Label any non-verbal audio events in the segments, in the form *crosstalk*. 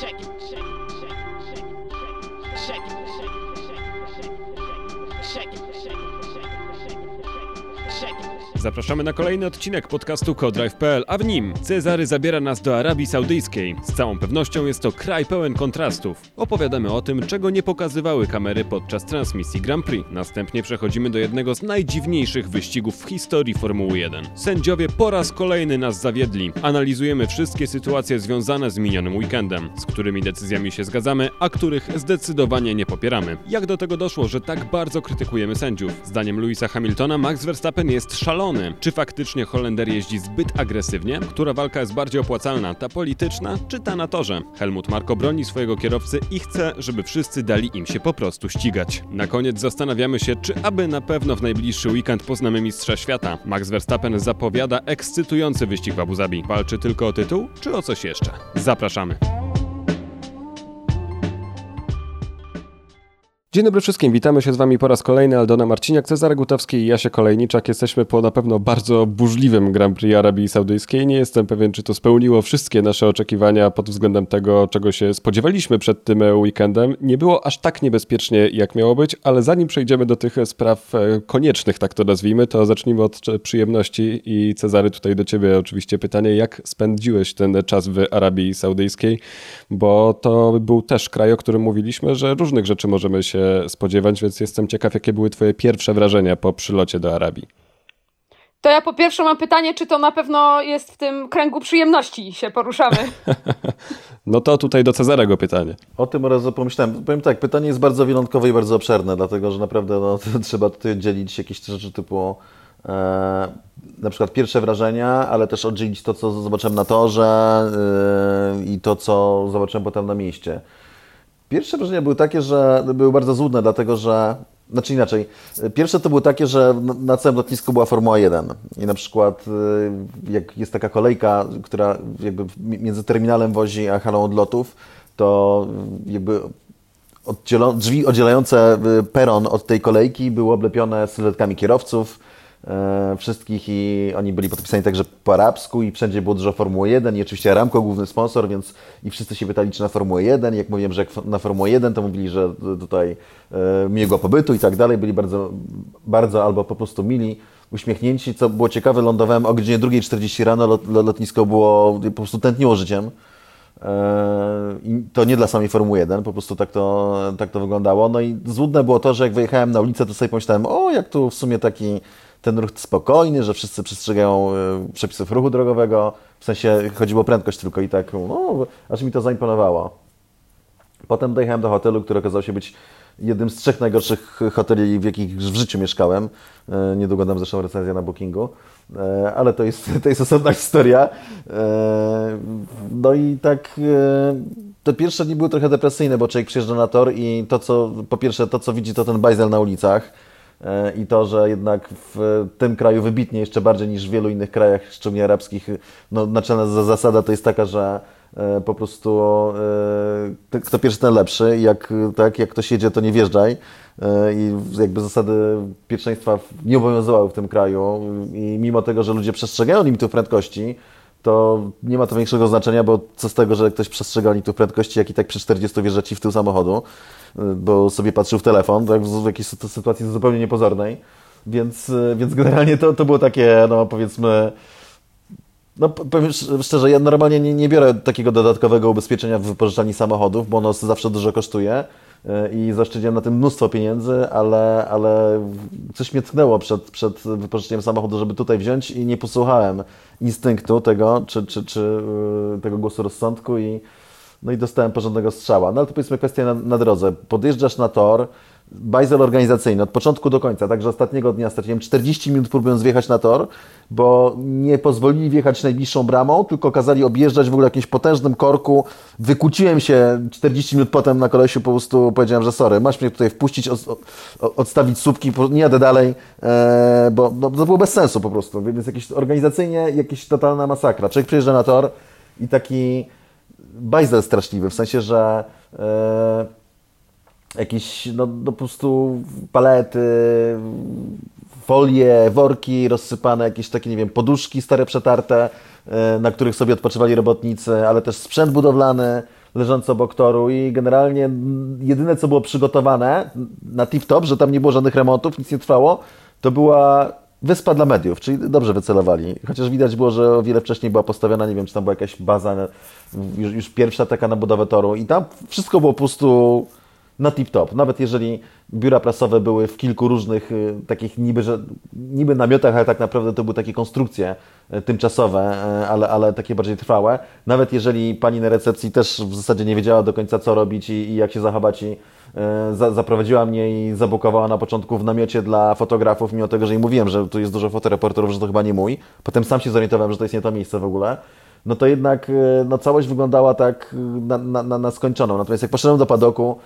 check it. Zapraszamy na kolejny odcinek podcastu Codrive.pl, a w nim Cezary zabiera nas do Arabii Saudyjskiej. Z całą pewnością jest to kraj pełen kontrastów. Opowiadamy o tym, czego nie pokazywały kamery podczas transmisji Grand Prix. Następnie przechodzimy do jednego z najdziwniejszych wyścigów w historii Formuły 1. Sędziowie po raz kolejny nas zawiedli. Analizujemy wszystkie sytuacje związane z minionym weekendem, z którymi decyzjami się zgadzamy, a których zdecydowanie nie popieramy. Jak do tego doszło, że tak bardzo krytykujemy sędziów? Zdaniem Louisa Hamiltona Max Verstappen jest szalony czy faktycznie Holender jeździ zbyt agresywnie? Która walka jest bardziej opłacalna, ta polityczna czy ta na torze? Helmut Marko broni swojego kierowcy i chce, żeby wszyscy dali im się po prostu ścigać. Na koniec zastanawiamy się, czy aby na pewno w najbliższy weekend poznamy mistrza świata. Max Verstappen zapowiada ekscytujący wyścig w Abu Zabi. Walczy tylko o tytuł, czy o coś jeszcze? Zapraszamy. Dzień dobry wszystkim, witamy się z Wami po raz kolejny. Aldona Marciniak, Cezary Gutowski i Jasie Kolejniczak. Jesteśmy po na pewno bardzo burzliwym Grand Prix Arabii Saudyjskiej. Nie jestem pewien, czy to spełniło wszystkie nasze oczekiwania pod względem tego, czego się spodziewaliśmy przed tym weekendem. Nie było aż tak niebezpiecznie, jak miało być, ale zanim przejdziemy do tych spraw e, koniecznych, tak to nazwijmy, to zacznijmy od przyjemności i Cezary, tutaj do Ciebie oczywiście pytanie, jak spędziłeś ten czas w Arabii Saudyjskiej, bo to był też kraj, o którym mówiliśmy, że różnych rzeczy możemy się spodziewać, więc jestem ciekaw, jakie były Twoje pierwsze wrażenia po przylocie do Arabii. To ja po pierwsze mam pytanie, czy to na pewno jest w tym kręgu przyjemności się poruszamy. *laughs* *laughs* no to tutaj do Cezarego pytanie. O tym razu pomyślałem. Powiem tak, pytanie jest bardzo wielątkowe i bardzo obszerne, dlatego że naprawdę no, *laughs* trzeba tutaj oddzielić jakieś rzeczy typu e, na przykład pierwsze wrażenia, ale też oddzielić to, co zobaczyłem na torze e, i to, co zobaczyłem potem na mieście. Pierwsze wrażenia były takie, że były bardzo złudne, dlatego że znaczy inaczej. Pierwsze to były takie, że na całym lotnisku była Formuła 1 i na przykład y, jak jest taka kolejka, która jakby między terminalem wozi a halą odlotów, to jakby drzwi oddzielające y, peron od tej kolejki były oblepione sylwetkami kierowców, wszystkich i oni byli podpisani także po arabsku i wszędzie było dużo Formuły 1 i oczywiście Aramco główny sponsor, więc i wszyscy się pytali, czy na Formułę 1. Jak mówiłem, że jak na Formułę 1, to mówili, że tutaj e, miłego pobytu i tak dalej. Byli bardzo, bardzo albo po prostu mili, uśmiechnięci, co było ciekawe. Lądowałem o godzinie 2.40 rano, lot, lotnisko było, po prostu tętniło życiem. E, I to nie dla samej Formuły 1, po prostu tak to, tak to wyglądało. No i złudne było to, że jak wyjechałem na ulicę, to sobie pomyślałem, o jak tu w sumie taki ten ruch spokojny, że wszyscy przestrzegają e, przepisów ruchu drogowego, w sensie chodziło o prędkość tylko i tak, no, aż mi to zaimponowało. Potem dojechałem do hotelu, który okazał się być jednym z trzech najgorszych hoteli, w jakich w życiu mieszkałem. E, niedługo dam zresztą recenzję na Bookingu, e, ale to jest, *laughs* to jest osobna historia. No i tak te pierwsze dni były trochę depresyjne, bo człowiek przyjeżdża na tor i to, co po pierwsze, to co widzi, to ten bajzel na ulicach i to, że jednak w tym kraju wybitnie jeszcze bardziej niż w wielu innych krajach, szczególnie arabskich, no, naczelna zasada to jest taka, że e, po prostu e, kto pierwszy, ten lepszy. Jak, tak, jak ktoś jedzie, to nie wjeżdżaj. I jakby zasady pierwszeństwa nie obowiązywały w tym kraju. I mimo tego, że ludzie przestrzegają limitów prędkości, to nie ma to większego znaczenia, bo co z tego, że ktoś przestrzega limitów prędkości, jak i tak przy 40 wjeżdża ci w tył samochodu bo sobie patrzył w telefon, tak, w jakiejś sytuacji zupełnie niepozornej. Więc, więc generalnie to, to było takie, no powiedzmy, no powiem szczerze, ja normalnie nie, nie biorę takiego dodatkowego ubezpieczenia w wypożyczalni samochodów, bo ono zawsze dużo kosztuje e, i zaszczyciłem na tym mnóstwo pieniędzy, ale, ale coś mnie tknęło przed, przed wypożyczeniem samochodu, żeby tutaj wziąć i nie posłuchałem instynktu tego, czy, czy, czy e, tego głosu rozsądku i, no i dostałem porządnego strzała. No ale to powiedzmy kwestia na, na drodze. Podjeżdżasz na tor, bajzel organizacyjny od początku do końca, także ostatniego dnia straciłem 40 minut próbując wjechać na tor, bo nie pozwolili wjechać najbliższą bramą, tylko kazali objeżdżać w ogóle jakimś potężnym korku. Wykłóciłem się 40 minut potem na kolesiu, po prostu powiedziałem, że sorry, masz mnie tutaj wpuścić, od, odstawić słupki, nie jadę dalej, e, bo no, to było bez sensu po prostu, więc jakieś organizacyjnie jakieś totalna masakra. Człowiek przyjeżdża na tor i taki bajzel straszliwy, w sensie, że e, jakieś no, no, po prostu palety, folie, worki rozsypane, jakieś takie, nie wiem, poduszki stare przetarte, e, na których sobie odpoczywali robotnicy, ale też sprzęt budowlany, leżące obok toru i generalnie jedyne, co było przygotowane na tip-top, że tam nie było żadnych remontów, nic nie trwało, to była wyspa dla mediów, czyli dobrze wycelowali. Chociaż widać było, że o wiele wcześniej była postawiona, nie wiem, czy tam była jakaś baza, już, już pierwsza taka na budowę toru i tam wszystko było po prostu na tip-top. Nawet jeżeli biura prasowe były w kilku różnych y, takich niby, że, niby namiotach, ale tak naprawdę to były takie konstrukcje y, tymczasowe, y, ale, ale takie bardziej trwałe. Nawet jeżeli pani na recepcji też w zasadzie nie wiedziała do końca co robić i, i jak się zachować i za, zaprowadziła mnie i zabukowała na początku w namiocie dla fotografów, mimo tego, że jej mówiłem, że tu jest dużo fotoreporterów, że to chyba nie mój. Potem sam się zorientowałem, że to jest nie to miejsce w ogóle no to jednak no, całość wyglądała tak na, na, na skończoną. Natomiast jak poszedłem do padoku,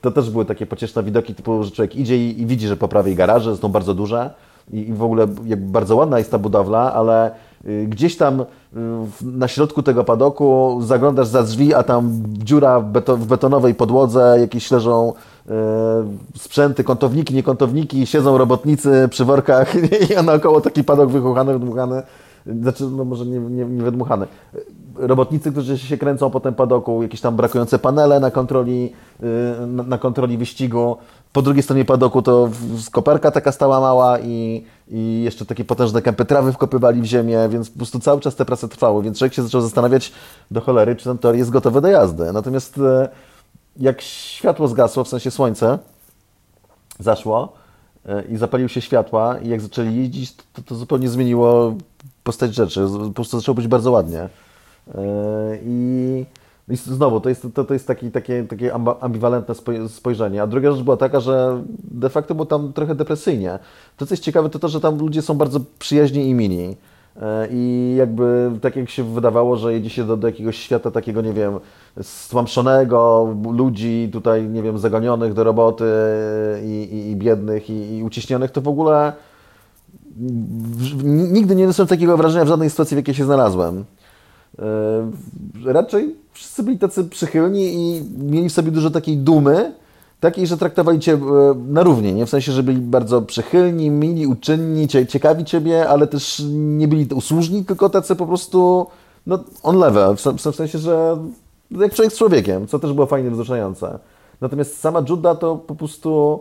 to też były takie pocieszne widoki, typu, że człowiek idzie i, widzi, że po prawej garaże są bardzo duże i, w ogóle bardzo ładna jest ta budowla, ale y, gdzieś tam y, na środku tego padoku zaglądasz za drzwi, a tam dziura w betonowej podłodze, jakieś leżą y, sprzęty, kątowniki, niekątowniki, siedzą robotnicy przy workach *laughs* i naokoło taki padok wychuchany, wydmuchany. Znaczy, no może nie, nie, nie wydmuchany robotnicy, którzy się kręcą po tym padoku, jakieś tam brakujące panele na kontroli, y, na kontroli wyścigu. Po drugiej stronie padoku to koperka taka stała mała i, i jeszcze takie potężne kępy trawy wkopywali w ziemię, więc po prostu cały czas te prace trwały, więc człowiek się zaczął zastanawiać do cholery, czy ten tor jest gotowy do jazdy. Natomiast e, jak światło zgasło, w sensie słońce zaszło e, i zapaliły się światła i jak zaczęli jeździć, to, to zupełnie zmieniło postać rzeczy. Po prostu zaczęło być bardzo ładnie. E, I, i znowu, to jest, to, to jest taki, takie, takie ambiwalentne spojrzenie. A druga rzecz była taka, że de facto było tam trochę depresyjnie. To, co jest ciekawe, to to, że tam ludzie są bardzo przyjaźni i mili. E, I jakby tak jak się wydawało, że jedzie się do, do jakiegoś świata takiego, nie wiem, stłamszonego, ludzi tutaj, nie wiem, zagonionych do roboty i, i, i biednych i, i uciśnionych, to w ogóle nigdy nie odniosłem takiego wrażenia w żadnej sytuacji, w jakiej się znalazłem. E, raczej wszyscy byli tacy przychylni i mieli w sobie dużo takiej dumy, takiej, że traktowali Cię e, na równie, nie? W sensie, że byli bardzo przychylni, mili, uczynni, ciekawi Ciebie, ale też nie byli usłużni, tylko tacy po prostu no, on level, w sensie, że jak człowiek z człowiekiem, co też było fajnie wzruszające. Natomiast sama Juda to po prostu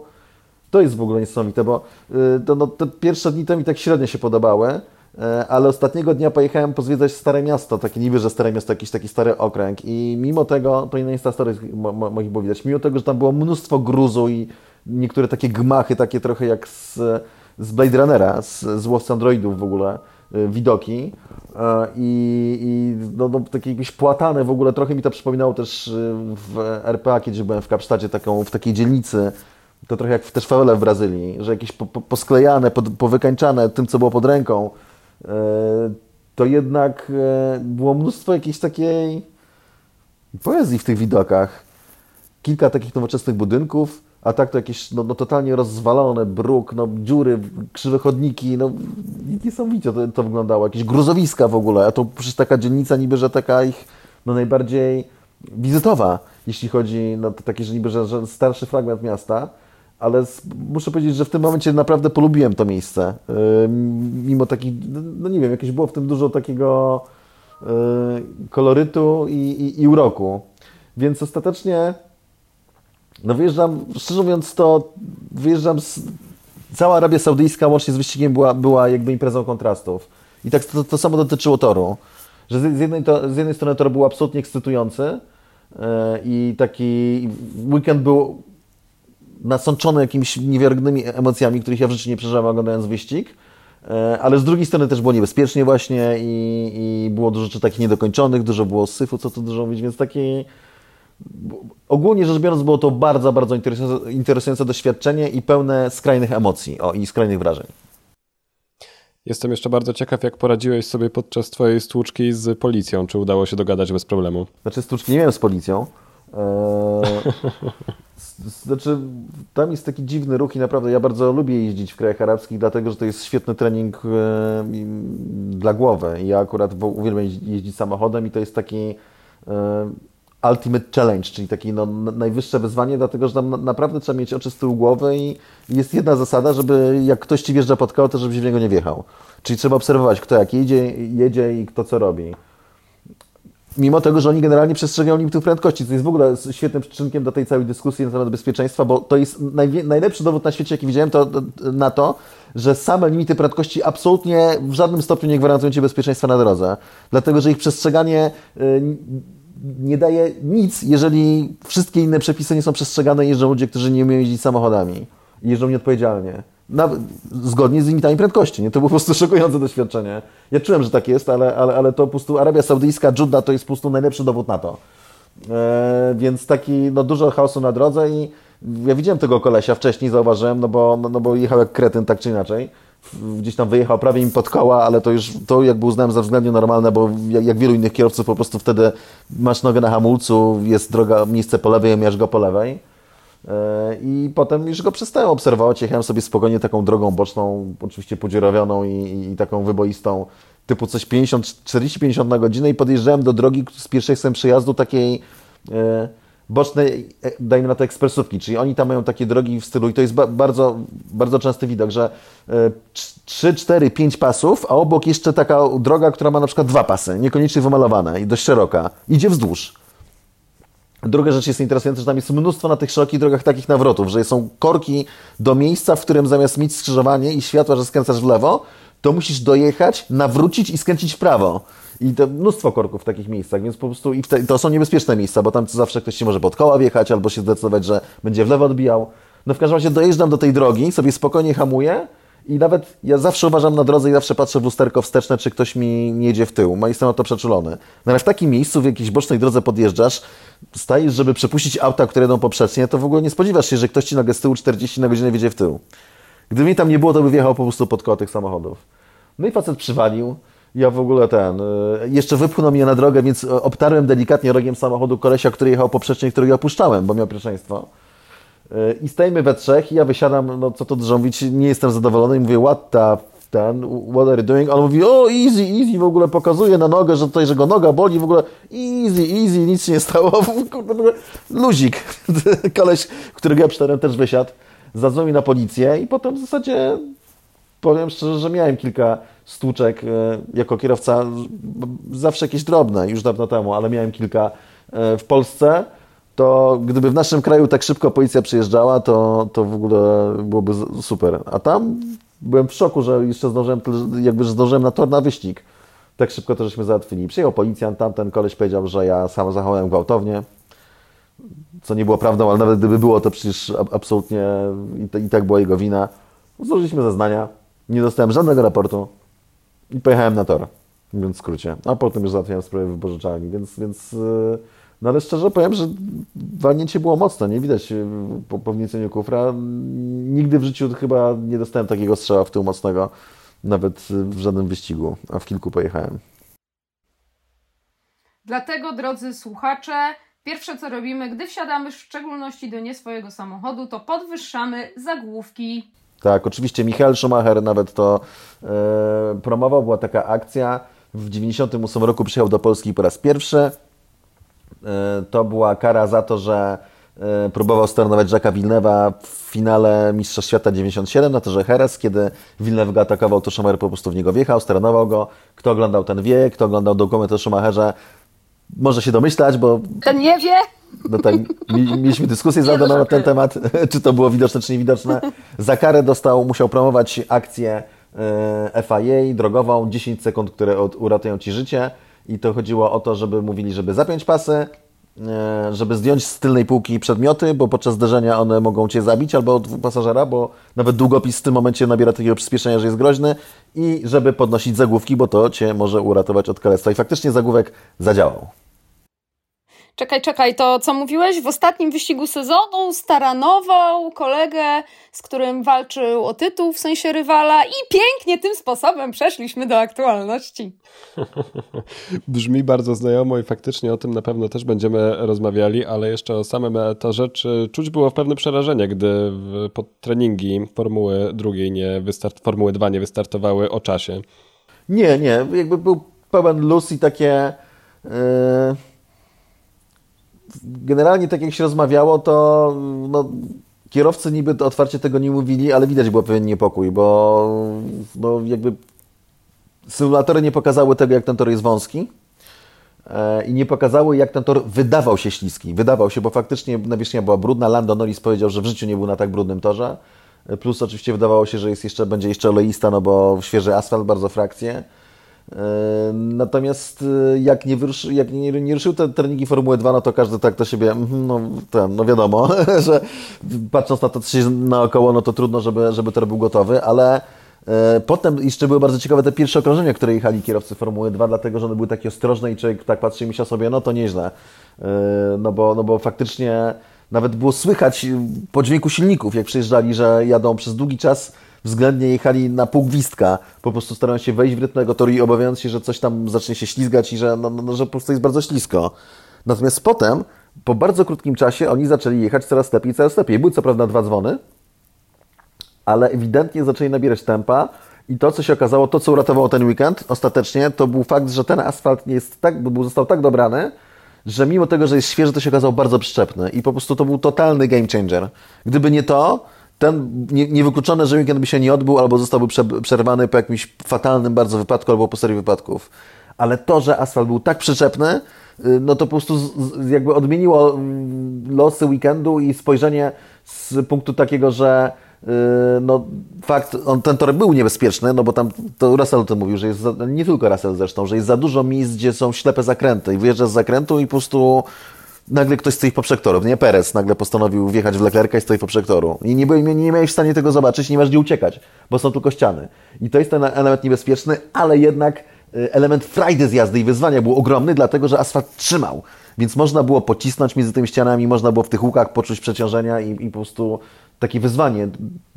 to jest w ogóle niesamowite, bo y, to, no, te pierwsze dni to mi tak średnio się podobały, E, ale ostatniego dnia pojechałem pozwiedzać Stare Miasto, takie niby, że Stare Miasto jakiś taki stary okręg. I mimo tego, to inna Insta Stories moich było widać, mimo tego, że tam było mnóstwo gruzu i niektóre takie gmachy, takie trochę jak z, z Blade Runnera, z, z łowcy androidów w ogóle, e, widoki. E, i, i no, no, takie jakieś płatane w ogóle, trochę mi to przypominało też w RPA, kiedyś byłem w Kapsztacie, taką, w takiej dzielnicy, to trochę jak w, też fawele w Brazylii, że jakieś po, po, posklejane, po, powykańczane tym, co było pod ręką, E, to jednak e, było mnóstwo jakiejś takiej poezji w tych widokach. Kilka takich nowoczesnych budynków, a tak to jakieś no, no totalnie rozwalone, bruk, no, dziury, krzywe chodniki, no niesamowicie to, to wyglądało. Jakieś gruzowiska w ogóle, a to przecież taka dzielnica niby, że taka ich no, najbardziej wizytowa, jeśli chodzi, no to taki, że niby, że, że starszy fragment miasta, ale muszę powiedzieć, że w tym momencie naprawdę polubiłem to miejsce. Mimo takich, no nie wiem, jakieś było w tym dużo takiego kolorytu i, i, i uroku. Więc ostatecznie, no wyjeżdżam, szczerze mówiąc, to wyjeżdżam z. Cała Arabia Saudyjska łącznie z wyścigiem była, była jakby imprezą kontrastów. I tak to, to samo dotyczyło toru. Że z jednej, to, z jednej strony tor był absolutnie ekscytujący i taki weekend był nasączony jakimiś niewiarygodnymi emocjami, których ja w życiu nie przeżyłem oglądając wyścig, e, ale z drugiej strony też było niebezpiecznie właśnie i, i było dużo rzeczy takich niedokończonych, dużo było syfu, co tu dużo mówić, więc taki... Ogólnie rzecz biorąc było to bardzo, bardzo interesujące, interesujące doświadczenie i pełne skrajnych emocji o, i skrajnych wrażeń. Jestem jeszcze bardzo ciekaw, jak poradziłeś sobie podczas twojej stłuczki z policją. Czy udało się dogadać bez problemu? Znaczy stłuczki nie miałem z policją. Eee, znaczy, tam jest taki dziwny ruch i naprawdę ja bardzo lubię jeździć w krajach arabskich, dlatego że to jest świetny trening e, dla głowy. Ja akurat uwielbiam jeździć samochodem i to jest taki e, ultimate challenge, czyli takie no, najwyższe wyzwanie, dlatego że tam naprawdę trzeba mieć oczy z tyłu głowy i jest jedna zasada, żeby jak ktoś ci wjeżdża pod koło, to żebyś w niego nie wjechał. Czyli trzeba obserwować, kto jak jedzie, jedzie i kto co robi. Mimo tego, że oni generalnie przestrzegają limitów prędkości, co jest w ogóle świetnym przyczynkiem do tej całej dyskusji na temat bezpieczeństwa, bo to jest najlepszy dowód na świecie, jaki widziałem, to, na to, że same limity prędkości absolutnie w żadnym stopniu nie gwarantują Ci bezpieczeństwa na drodze. Dlatego, że ich przestrzeganie y, nie daje nic, jeżeli wszystkie inne przepisy nie są przestrzegane jeżdżą ludzie, którzy nie umieją jeździć samochodami jeżdżą nieodpowiedzialnie. Zgodnie z limitami prędkości. Nie? To było po prostu szokujące doświadczenie. Ja czułem, że tak jest, ale, ale, ale to po prostu Arabia Saudyjska, Dżudda to jest po prostu najlepszy dowód na to. E, więc taki, no dużo chaosu na drodze i ja widziałem tego kolesia wcześniej, zauważyłem, no bo, no, no bo jechał jak kretyn tak czy inaczej. Gdzieś tam wyjechał prawie im pod koła, ale to już to jakby uznałem za względnie normalne, bo jak, jak wielu innych kierowców po prostu wtedy masz nogę na hamulcu, jest droga, miejsce po lewej, miasz go po lewej. E, I potem już go przestałem obserwować. Jechałem sobie spokojnie taką drogą boczną, oczywiście podziurawioną i, i taką wyboistą, typu coś 50, 40-50 na godzinę i podjeżdżałem do drogi z pierwszej przejazdu takiej e, bocznej, e, dajmy na to ekspresówki, czyli oni tam mają takie drogi w stylu i to jest ba bardzo, bardzo częsty widok, że e, 3, 4, 5 pasów, a obok jeszcze taka droga, która ma na przykład dwa pasy, niekoniecznie wymalowane i dość szeroka, idzie wzdłuż. Druga rzecz jest interesująca, że tam jest mnóstwo na tych szerokich drogach takich nawrotów, że są korki do miejsca, w którym zamiast mieć skrzyżowanie i światła, że skręcasz w lewo, to musisz dojechać, nawrócić i skręcić w prawo. I to mnóstwo korków w takich miejscach, więc po prostu i te, to są niebezpieczne miejsca, bo tam zawsze ktoś ci może pod koła wjechać albo się zdecydować, że będzie w lewo odbijał. No w każdym razie dojeżdżam do tej drogi, sobie spokojnie hamuję i nawet ja zawsze uważam na drodze i zawsze patrzę w lusterko wsteczne, czy ktoś mi nie jedzie w tył. Ma jestem na to przeczulony. No ale w takim miejscu, w jakiejś bocznej drodze podjeżdżasz, stajesz, żeby przepuścić auta, które jedą poprzecznie, to w ogóle nie spodziewasz się, że ktoś ci nagle z tyłu 40 na godzinę wiedzie w tył. Gdyby mi tam nie było, to by wjechał po prostu pod koło tych samochodów. No i facet przywalił. Ja w ogóle ten, y, jeszcze wypchnął mnie na drogę, więc obtarłem delikatnie rogiem samochodu kolesia, który jechał poprzecznie, którego opuszczałem, bo miał pierwszeństwo. Y, I stajemy we trzech i ja wysiadam, no co to dużo mówić, nie jestem zadowolony i mówię, what the ten, what are you doing? On mówi, o easy, easy, w ogóle pokazuje na nogę, że tutaj, że go noga boli, w ogóle easy, easy, nic się nie stało, *laughs* luzik. *laughs* Koleś, którego ja przytarłem też wysiadł, zadzwonił na policję i potem w zasadzie powiem szczerze, że miałem kilka stłuczek e, jako kierowca, zawsze jakieś drobne, już dawno temu, ale miałem kilka e, w Polsce, to gdyby w naszym kraju tak szybko policja przyjeżdżała, to, to w ogóle byłoby super. A tam byłem w szoku, że jeszcze zdążyłem, jakby że zdążyłem na tor na wyścig. Tak szybko to żeśmy załatwili. Przyjechał policjant, tamten koleś powiedział, że ja sam zachowałem gwałtownie, co nie było prawdą, ale nawet gdyby było, to przecież absolutnie i, tak była jego wina. Złożyliśmy zeznania, nie dostałem żadnego raportu i pojechałem na tor, mówiąc w skrócie. A potem już załatwiałem sprawę wypożyczalni, więc, więc yy, no ale szczerze powiem, że walnięcie było mocne, nie widać y, po, po kufra. Nigdy w życiu chyba nie dostałem takiego strzała w tył mocnego, nawet w żadnym wyścigu, a w kilku pojechałem. Dlatego, drodzy słuchacze, pierwsze co robimy, gdy wsiadamy w szczególności do nie swojego samochodu, to podwyższamy zagłówki. Tak, oczywiście Michael Schumacher nawet to e, promował, była taka akcja. W 1998 roku przyjechał do Polski po raz pierwszy. E, to była kara za to, że e, próbował staranować Jacques'a Villeneuve'a w finale Mistrzostw Świata 97 na torze Jerez, kiedy Villeneuve go atakował, to Schumacher po prostu w niego wjechał, staranował go. Kto oglądał ten wie, kto oglądał dokument o Schumacherze, może się domyślać, bo... Ten nie wie? No tak, mieliśmy dyskusję z Adamem na ten temat, *laughs* czy to było widoczne, czy niewidoczne. Za karę dostał, musiał promować akcję e, FIA drogową, 10 sekund, które uratują Ci życie i to chodziło o to, żeby mówili, żeby zapiąć pasy, e, żeby zdjąć z tylnej półki przedmioty, bo podczas zderzenia one mogą Cię zabić albo pasażera, bo nawet długopis w tym momencie nabiera takiego przyspieszenia, że jest groźny i żeby podnosić zagłówki, bo to Cię może uratować od kalectwa. I faktycznie zagłówek zadziałał. Czekaj, czekaj, to co mówiłeś? W ostatnim wyścigu sezonu staranował kolegę, z którym walczył o tytuł, w sensie rywala i pięknie tym sposobem przeszliśmy do aktualności. *laughs* Brzmi bardzo znajomo i faktycznie o tym na pewno też będziemy rozmawiali, ale jeszcze o samym to rzeczy czuć było pewne przerażenie, gdy pod treningi Formuły drugiej nie wystart, Formuły 2 nie wystartowały o czasie. Nie, nie, jakby był pełen luz i takie... Yy generalnie tak jak się rozmawiało, to no, kierowcy niby otwarcie tego nie mówili, ale widać było pewien niepokój, bo no, jakby symulatory nie pokazały tego, jak ten tor jest wąski. i nie pokazały, jak ten tor wydawał się śliski. Wydawał się, bo faktycznie nawierzchnia była brudna. Lando Norris powiedział, że w życiu nie był na tak brudnym torze. Plus oczywiście wydawało się, że jest jeszcze, będzie jeszcze oleista, no bo świeży asfalt, bardzo frakcje. Natomiast jak nie, wyruszy, jak nie, nie ruszyły te treningi Formuły 2, no to każdy tak do siebie, mhm, no, ten, no wiadomo, *laughs* że patrząc na to, co się naokoło, no to trudno, żeby, żeby tor był gotowy, ale E, potem jeszcze były bardzo ciekawe te pierwsze okrążenia, które jechali kierowcy Formuły 2, dlatego że one były takie ostrożne i człowiek tak patrzy i myślał sobie, no to nieźle. E, no bo, no bo faktycznie nawet było słychać po dźwięku silników, jak przyjeżdżali, że jadą przez długi czas, względnie jechali na pół gwizdka, po prostu starając się wejść w rytm tego toru i obawiając się, że coś tam zacznie się ślizgać i że, no, no, no, że po prostu jest bardzo ślisko. Natomiast potem, po bardzo krótkim czasie, oni zaczęli jechać coraz lepiej, coraz lepiej. Były co prawda dwa dzwony, ale ewidentnie zaczęli nabierać tempa i to, co się okazało, to, co uratowało ten weekend ostatecznie, to był fakt, że ten asfalt nie jest tak, był, został tak dobrany, że mimo tego, że jest świeży, to się okazało bardzo przyczepny i po prostu to był totalny game changer. Gdyby nie to, ten nie, niewykluczone, że weekend by się nie odbył albo zostałby przerwany po jakimś fatalnym bardzo wypadku albo po serii wypadków. Ale to, że asfalt był tak przyczepny, y, no to po prostu jakby odmieniło mm, losy weekendu i spojrzenie z punktu takiego, że Yy, no fakt, on, ten tor był niebezpieczny, no bo tam to Russell o tym mówił, że jest, za, nie tylko Russell zresztą, że jest za dużo miejsc, gdzie są ślepe zakręty i wyjeżdżasz z zakrętu i po prostu nagle ktoś stoi poprzek toru. Nie, Perez nagle postanowił wjechać w Leclerca i stoi poprzek toru. I nie, nie, nie miałeś w stanie tego zobaczyć, nie masz gdzie uciekać, bo są tylko ściany. I to jest ten element niebezpieczny, ale jednak y, element frajdy z jazdy i wyzwania był ogromny, dlatego że asfalt trzymał. Więc można było pocisnąć między tymi ścianami, można było w tych łukach poczuć przeciążenia i, i po prostu takie wyzwanie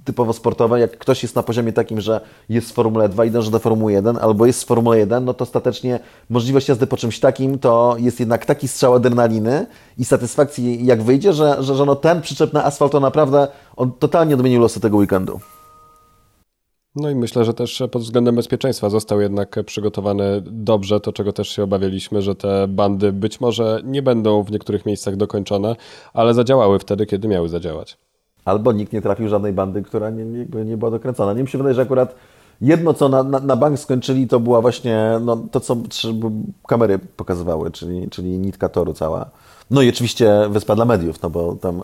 typowo sportowe, jak ktoś jest na poziomie takim, że jest w Formule 2 i dąży do Formuły 1, albo jest w Formule 1, no to ostatecznie możliwość jazdy po czymś takim to jest jednak taki strzał adrenaliny i satysfakcji, jak wyjdzie, że, że, że no ten przyczep asfalt to naprawdę on totalnie odmienił losy tego weekendu. No i myślę, że też pod względem bezpieczeństwa został jednak przygotowany dobrze, to czego też się obawialiśmy, że te bandy być może nie będą w niektórych miejscach dokończone, ale zadziałały wtedy, kiedy miały zadziałać albo nikt nie trafił żadnej bandy, która nie, nie, nie była dokręcona. Nie mi się wydaje, że akurat jedno, co na, na, na bank skończyli, to była właśnie no, to, co kamery pokazywały, czyli, czyli nitka toru cała. No i oczywiście wyspa dla mediów, no bo tam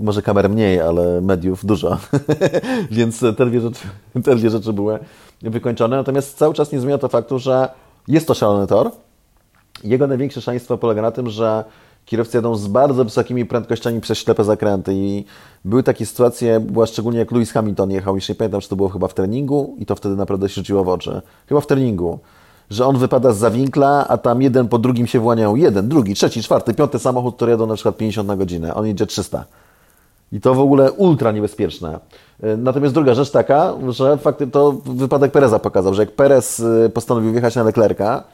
może kamer mniej, ale mediów dużo. *laughs* Więc te dwie, rzeczy, te dwie rzeczy były wykończone. Natomiast cały czas nie zmienia to faktu, że jest to szalony tor. Jego największe szaleństwo polega na tym, że kierowcy jadą z bardzo wysokimi prędkościami przez ślepe zakręty i były takie sytuacje, była szczególnie jak Lewis Hamilton jechał, już nie pamiętam, czy to było chyba w treningu i to wtedy naprawdę się rzuciło w oczy. Chyba w treningu. Że on wypada z zawinkla, a tam jeden po drugim się właniał. Jeden, drugi, trzeci, czwarty, piąty samochód, który jadą na przykład 50 na godzinę. On jedzie 300. I to w ogóle ultra niebezpieczne. Natomiast druga rzecz taka, że fakty to wypadek Pereza pokazał, że jak Perez y, postanowił wjechać na Leclerca, E,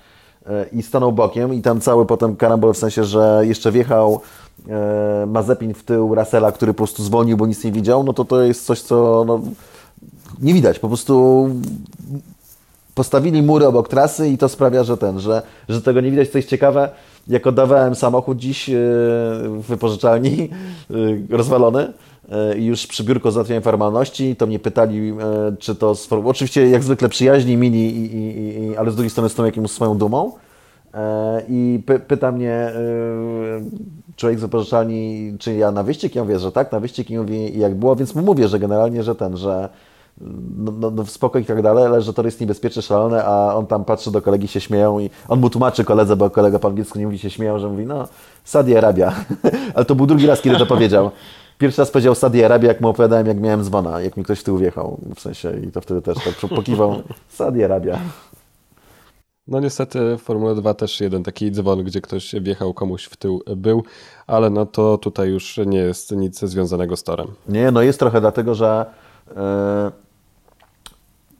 i stanął bokiem i tam cały potem karambol w sensie, że jeszcze wjechał e, Mazepin w tył Russella, który po prostu zwolnił, bo nic nie widział, no to to jest coś, co no, nie widać. Po prostu postawili mury obok trasy i to sprawia, że ten, że, że tego nie widać. Co jest ciekawe, jak oddawałem samochód dziś e, w wypożyczalni, rozwalony, już przy biurku załatwiałem formalności, to mnie pytali, czy to... Oczywiście jak zwykle przyjaźni, mini, i, i, i, ale z drugiej strony z tą jakimś swoją dumą. I py, pyta mnie człowiek z wypożyczalni, czy ja na wyścig? Ja mówię, że tak, na wyścig i mówi, jak było, więc mu mówię, że generalnie, że ten, że no, no, no spoko i tak dalej, ale że to jest niebezpieczne, szalone, a on tam patrzy do kolegi, się śmieją i on mu tłumaczy koledze, bo kolega po angielsku nie mówi, się śmieją, że mówi, no, Saudi Arabia. *laughs* ale to był drugi raz, kiedy to powiedział. Pierwszy raz powiedział Saudi Arabia, jak mu opowiadałem, jak miałem dzwona, jak mi ktoś w tył wjechał, w sensie, i to wtedy też tak pokiwał *laughs* Saudi Arabia. No niestety w Formule 2 też jeden taki dzwon, gdzie ktoś wjechał komuś w tył był, ale no to tutaj już nie jest nic związanego z torem. Nie, no jest trochę dlatego, że yy,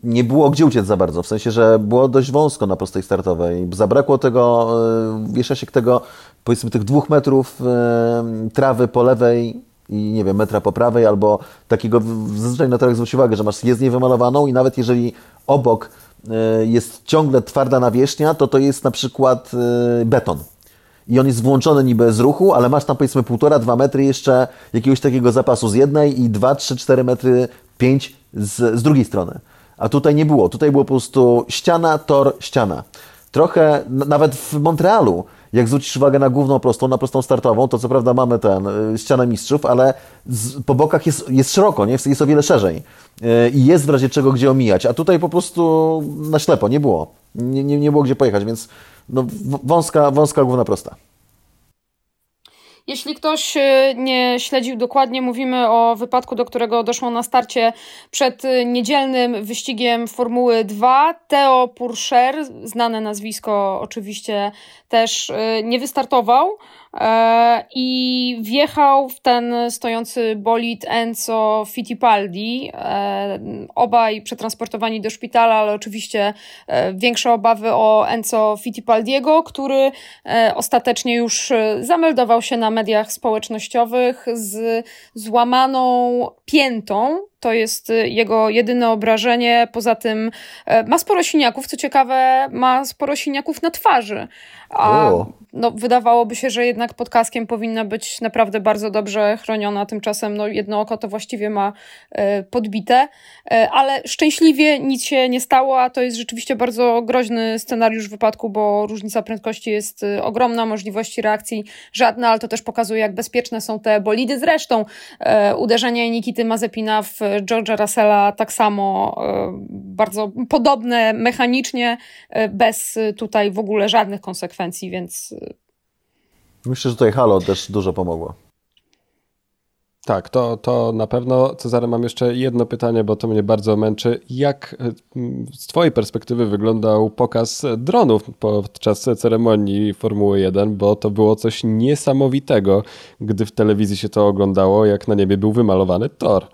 nie było gdzie uciec za bardzo, w sensie, że było dość wąsko na prostej startowej. Zabrakło tego, yy, wiesza się tego, powiedzmy tych dwóch metrów yy, trawy po lewej i nie wiem, metra po prawej, albo takiego, zazwyczaj na torach zwróć uwagę, że masz jezdnię wymalowaną i nawet jeżeli obok e, jest ciągle twarda nawierzchnia, to to jest na przykład e, beton. I on jest włączony niby z ruchu, ale masz tam powiedzmy półtora, dwa metry jeszcze jakiegoś takiego zapasu z jednej i dwa, trzy, cztery metry, pięć z, z drugiej strony. A tutaj nie było. Tutaj było po prostu ściana, tor, ściana. Trochę, nawet w Montrealu, jak zwrócisz uwagę na główną prostą, na prostą startową, to co prawda mamy ten, y, ścianę mistrzów, ale z, po bokach jest, jest szeroko, nie? jest o wiele szerzej y, i jest w razie czego gdzie omijać, a tutaj po prostu na ślepo nie było, nie, nie, nie było gdzie pojechać, więc no, wąska, wąska główna prosta. Jeśli ktoś e, nie śledził dokładnie, mówimy o wypadku, do którego doszło na starcie przed e, niedzielnym wyścigiem Formuły 2. Theo Purcher, znane nazwisko oczywiście też e, nie wystartował. E, i wjechał w ten stojący bolid Enzo Fittipaldi. E, obaj przetransportowani do szpitala, ale oczywiście e, większe obawy o Enzo Fittipaldiego, który ostatecznie już zameldował się na mediach społecznościowych z złamaną piętą, to jest jego jedyne obrażenie. Poza tym ma sporo siniaków. Co ciekawe, ma sporo siniaków na twarzy. A no, wydawałoby się, że jednak pod kaskiem powinna być naprawdę bardzo dobrze chroniona. Tymczasem no, jedno oko to właściwie ma e, podbite, e, ale szczęśliwie nic się nie stało, a to jest rzeczywiście bardzo groźny scenariusz wypadku, bo różnica prędkości jest e, ogromna, możliwości reakcji żadne, ale to też pokazuje, jak bezpieczne są te bolidy. Zresztą uderzenie Nikity Mazepina w George'a Russella tak samo bardzo podobne mechanicznie, bez tutaj w ogóle żadnych konsekwencji, więc Myślę, że tutaj Halo też dużo pomogło. Tak, to, to na pewno. Cezary, mam jeszcze jedno pytanie, bo to mnie bardzo męczy. Jak z Twojej perspektywy wyglądał pokaz dronów podczas ceremonii Formuły 1? Bo to było coś niesamowitego, gdy w telewizji się to oglądało, jak na niebie był wymalowany tor.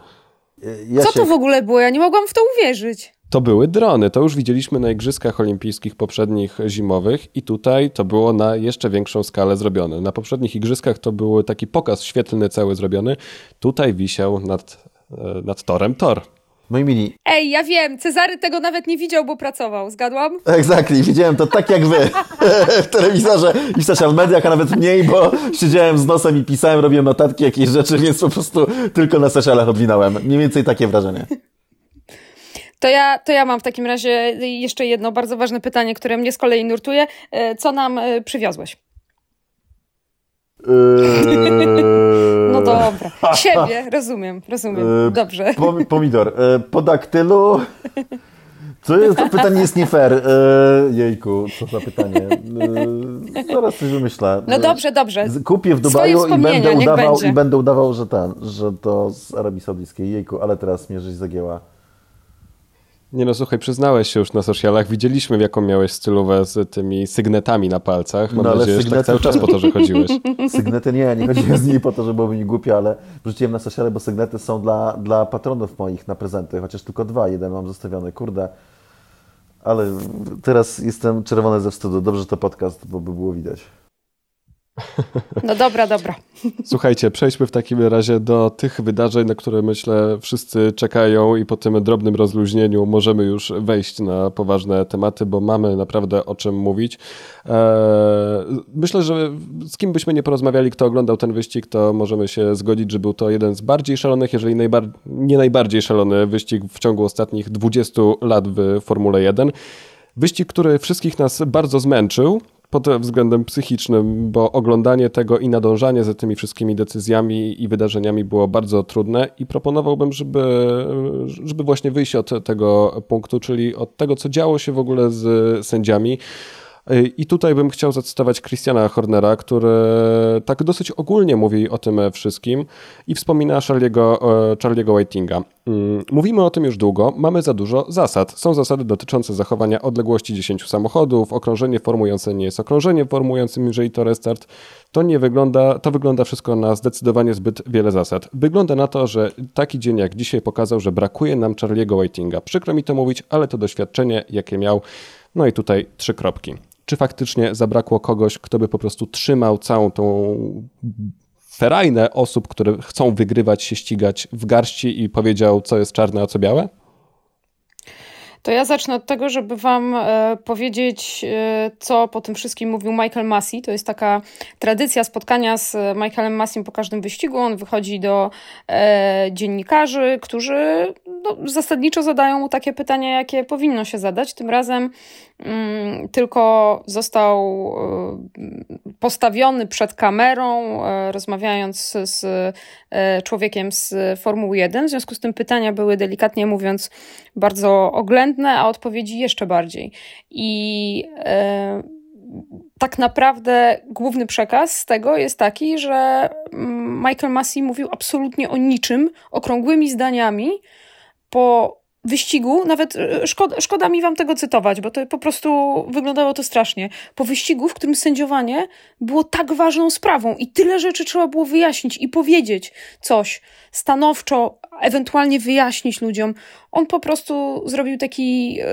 Ja Co się... to w ogóle było? Ja nie mogłam w to uwierzyć. To były drony. To już widzieliśmy na Igrzyskach Olimpijskich poprzednich zimowych i tutaj to było na jeszcze większą skalę zrobione. Na poprzednich Igrzyskach to był taki pokaz świetlny cały zrobiony. Tutaj wisiał nad, e, nad torem tor. Moi mini. Ej, ja wiem, Cezary tego nawet nie widział, bo pracował. Zgadłam? Exactly, widziałem to tak jak wy *laughs* w telewizorze i w social mediach, a nawet mniej, bo siedziałem z nosem i pisałem, robiłem notatki, jakieś rzeczy, więc po prostu tylko na socialach odwinąłem. Mniej więcej takie wrażenie. To ja, to ja mam w takim razie jeszcze jedno bardzo ważne pytanie, które mnie z kolei nurtuje. E, co nam e, przywiozłeś? Eee. No dobra. *laughs* Siebie, rozumiem, rozumiem. Eee, Dobrze. Pomidor. Eee, po daktylu. Co jest, to pytanie jest nie fair. Jejku, co za pytanie. Zaraz coś wymyślę. No dobrze, dobrze. Kupię w Dubaju i będę udawał, i będę udawał, że ten, że to z Arabii Saudyjskiej. Jejku, ale teraz mnie żeś zagięła. Nie no, słuchaj, przyznałeś się już na socialach, widzieliśmy jaką miałeś stylówę z tymi sygnetami na palcach. Mam no, ale nadzieję, sygnety... że tak cały czas po to, że chodziłeś. *laughs* Sygnety nie, nie chodziłem z nimi po to, żeby było mi głupio, ale wrzuciłem na sociale, bo sygnety są dla, dla patronów moich na prezenty, chociaż tylko dwa, jeden mam zostawiony, kurde. Ale teraz jestem czerwony ze wstydu. Dobrze, że to podcast, bo by było widać. No dobra, dobra. Słuchajcie, przejdźmy w takim razie do tych wydarzeń, na które myślę wszyscy czekają i po tym drobnym rozluźnieniu możemy już wejść na poważne tematy, bo mamy naprawdę o czym mówić. Eee, myślę, że z kim byśmy nie porozmawiali, kto oglądał ten wyścig, to możemy się zgodzić, że był to jeden z bardziej szalonych, jeżeli najbar nie najbardziej szalony wyścig w ciągu ostatnich 20 lat w Formule 1. Wyścig, który wszystkich nas bardzo zmęczył, pod względem psychicznym, bo oglądanie tego i nadążanie za tymi wszystkimi decyzjami i wydarzeniami było bardzo trudne i proponowałbym, żeby, żeby właśnie wyjść od tego punktu, czyli od tego, co działo się w ogóle z sędziami. I tutaj bym chciał zacytować Christiana Hornera, który tak dosyć ogólnie mówi o tym wszystkim i wspomina Charlie'ego, e, Charlie'ego Whitinga. Mm, mówimy o tym już długo, mamy za dużo zasad. Są zasady dotyczące zachowania odległości 10 samochodów, okrążenie formujące nie jest okrążeniem formującym, jeżeli to restart. To nie wygląda, to wygląda wszystko na zdecydowanie zbyt wiele zasad. Wygląda na to, że taki dzień jak dzisiaj pokazał, że brakuje nam Charlie'ego Whitinga. Przykro mi to mówić, ale to doświadczenie, jakie miał, no i tutaj trzy kropki czy faktycznie zabrakło kogoś, kto by po prostu trzymał całą tą ferajnę osób, które chcą wygrywać, się ścigać w garści i powiedział, co jest czarne, a co białe? To ja zacznę od tego, żeby Wam e, powiedzieć, e, co po tym wszystkim mówił Michael Massey. To jest taka tradycja spotkania z Michaelem Massey po każdym wyścigu. On wychodzi do e, dziennikarzy, którzy no, zasadniczo zadają mu takie pytania, jakie powinno się zadać. Tym razem mm, tylko został postawiony przed kamerą, rozmawiając z człowiekiem z Formuły 1. W związku z tym pytania były delikatnie mówiąc bardzo oględne, a odpowiedzi jeszcze bardziej. I e, tak naprawdę główny przekaz z tego jest taki, że mm, Michael Massey mówił absolutnie o niczym, okrągłymi zdaniami, po wyścigu, nawet e, szkoda mi wam tego cytować, bo to po prostu wyglądało to strasznie. Po wyścigu, w którym sędziowanie było tak ważną sprawą i tyle rzeczy trzeba było wyjaśnić i powiedzieć coś stanowczo, ewentualnie wyjaśnić ludziom. On po prostu zrobił taki e,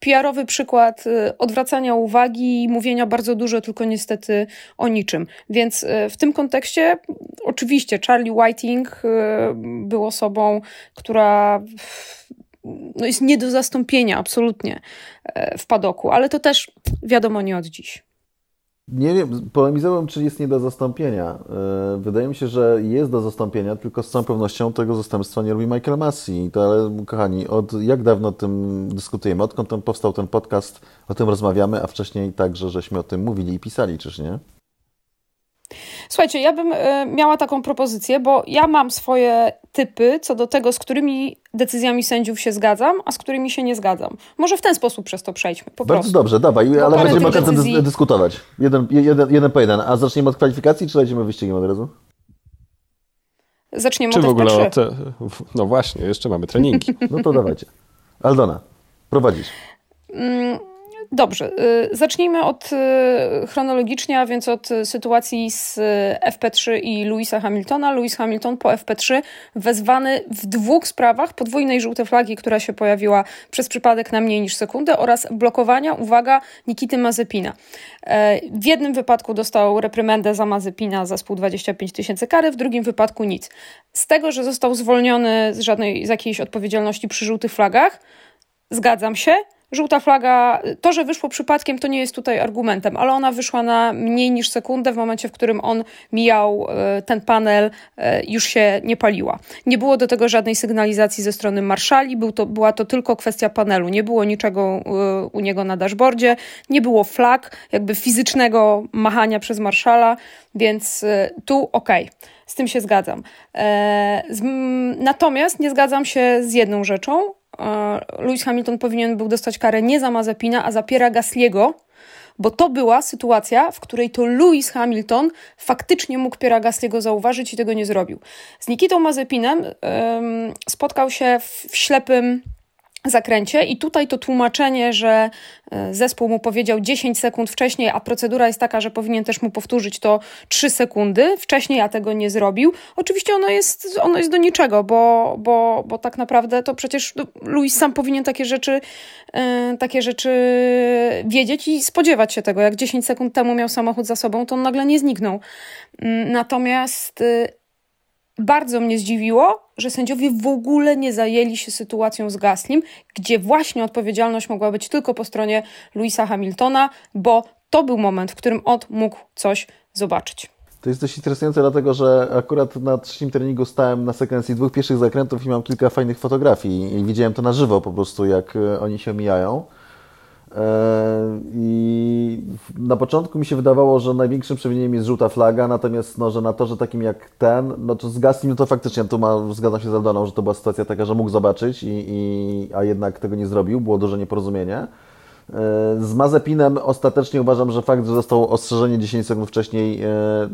PR-owy przykład e, odwracania uwagi i mówienia bardzo dużo, tylko niestety o niczym. Więc e, w tym kontekście oczywiście Charlie Whiting był osobą, która no jest nie do zastąpienia absolutnie w padoku, ale to też wiadomo nie od dziś. Nie wiem, polemizowałem, czy jest nie do zastąpienia. E, wydaje mi się, że jest do zastąpienia, tylko z całą pewnością tego zastępstwa nie robi Michael Massey. To, ale kochani, od jak dawno o tym dyskutujemy? Odkąd ten powstał ten podcast, o tym rozmawiamy, a wcześniej także, żeśmy o tym mówili i pisali, czyż nie? Słuchajcie, ja bym y, miała taką propozycję, bo ja mam swoje typy co do tego, z którymi decyzjami sędziów się zgadzam, a z którymi się nie zgadzam. Może w ten sposób przez to przejdźmy. Po Bardzo prostu. dobrze, dawaj, Bo ale będziemy okazję decyzji- dys- dyskutować. Jeden, jeden, jeden po jeden. A zaczniemy od kwalifikacji, czy lecimy wyścigiem od razu? Zaczniemy Czy w od ogóle F3. o te... No właśnie, jeszcze mamy treningi. *laughs* No to dawajcie. Aldona, prowadzisz. Mm, Dobrze, y, zacznijmy od y, chronologicznie, a więc od y, sytuacji z y, FP3 i Louisa Hamiltona. Lewis Hamilton po FP3 wezwany w dwóch sprawach podwójnej żółtej flagi, która się pojawiła przez przypadek na mniej niż sekundę oraz blokowania, uwaga, Nikity Mazepina. E, W jednym wypadku dostał reprymendę za Mazepina za spół 25 tysięcy kary, w drugim wypadku nic. Z tego, że został zwolniony z żadnej z jakiejś odpowiedzialności przy żółtych flagach, Zgadzam się. Żółta flaga, to, że wyszło przypadkiem, to nie jest tutaj argumentem, ale ona wyszła na mniej niż sekundę w momencie, w którym on mijał e, ten panel, e, już się nie paliła. Nie było do tego żadnej sygnalizacji ze strony marszali, był to, była to tylko kwestia panelu. Nie było niczego e, u niego na dashboardzie, nie było flag, jakby fizycznego machania przez marszala, więc tu okej. Z tym się zgadzam. Natomiast nie zgadzam się z jedną rzeczą. Lewis Hamilton powinien był dostać karę nie za Mazepina, a za Piera Gasliego, bo to była sytuacja, w której to Lewis Hamilton faktycznie mógł Piera Gasliego zauważyć i tego nie zrobił. Z Nikitą Mazepinem em, spotkał się w, w ślepym zakręcie i tutaj to tłumaczenie, że e, zespół mu powiedział 10 sekund wcześniej, a procedura jest taka, że powinien też mu powtórzyć to 3 sekundy wcześniej, a tego nie zrobił. Oczywiście ono jest, ono jest do niczego, bo, bo, bo tak naprawdę to przecież Luis sam powinien takie rzeczy, e, takie rzeczy wiedzieć i spodziewać się tego. Jak 10 sekund temu miał samochód za sobą, to on nagle nie zniknął. Mm, Natomiast y, bardzo mnie zdziwiło, że sędziowie w ogóle nie zajęli się sytuacją z Gaslim, gdzie właśnie odpowiedzialność mogła być tylko po stronie Louisa Hamiltona, bo to był moment, w którym on mógł coś zobaczyć. To jest dość interesujące, dlatego że akurat na trzecim treningu stałem na sekwencji dwóch pierwszych zakrętów i mam kilka fajnych fotografii i widziałem to na żywo po prostu, jak e, oni się mijają. E, I na początku mi się wydawało, że największym przewinieniem jest żółta flaga, natomiast no, że na torze takim jak ten, no to z no to faktycznie tu ma, zgadzam się z Aldoną, że to była sytuacja taka, że mógł zobaczyć, i, i, a jednak tego nie zrobił, było duże nieporozumienie. E, Z Mazepinem ostatecznie uważam, że fakt, że został ostrzeżenie 10 sekund wcześniej, e,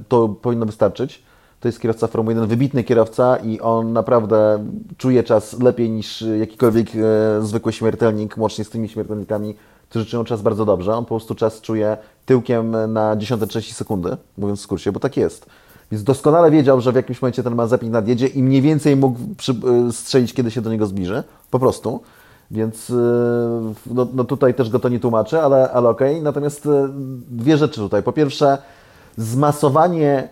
to powinno wystarczyć. To jest kierowca Formuły 1, wybitny kierowca i on naprawdę czuje czas lepiej niż jakikolwiek zwykły śmiertelnik, łącznie z tymi śmiertelnikami, którzy czują czas bardzo dobrze. On po prostu czas czuje tyłkiem na 10-3 sekundy, mówiąc w skrócie, bo tak jest. Więc doskonale wiedział, że w jakimś momencie ten Mazepin nadjedzie i mniej więcej mógł przy, e, strzelić, kiedy się do niego zbliży. Po prostu. Więc e, no, no tutaj też go to nie tłumaczy, ale, ale okej. Natomiast e, dwie rzeczy tutaj. Po pierwsze, zmasowanie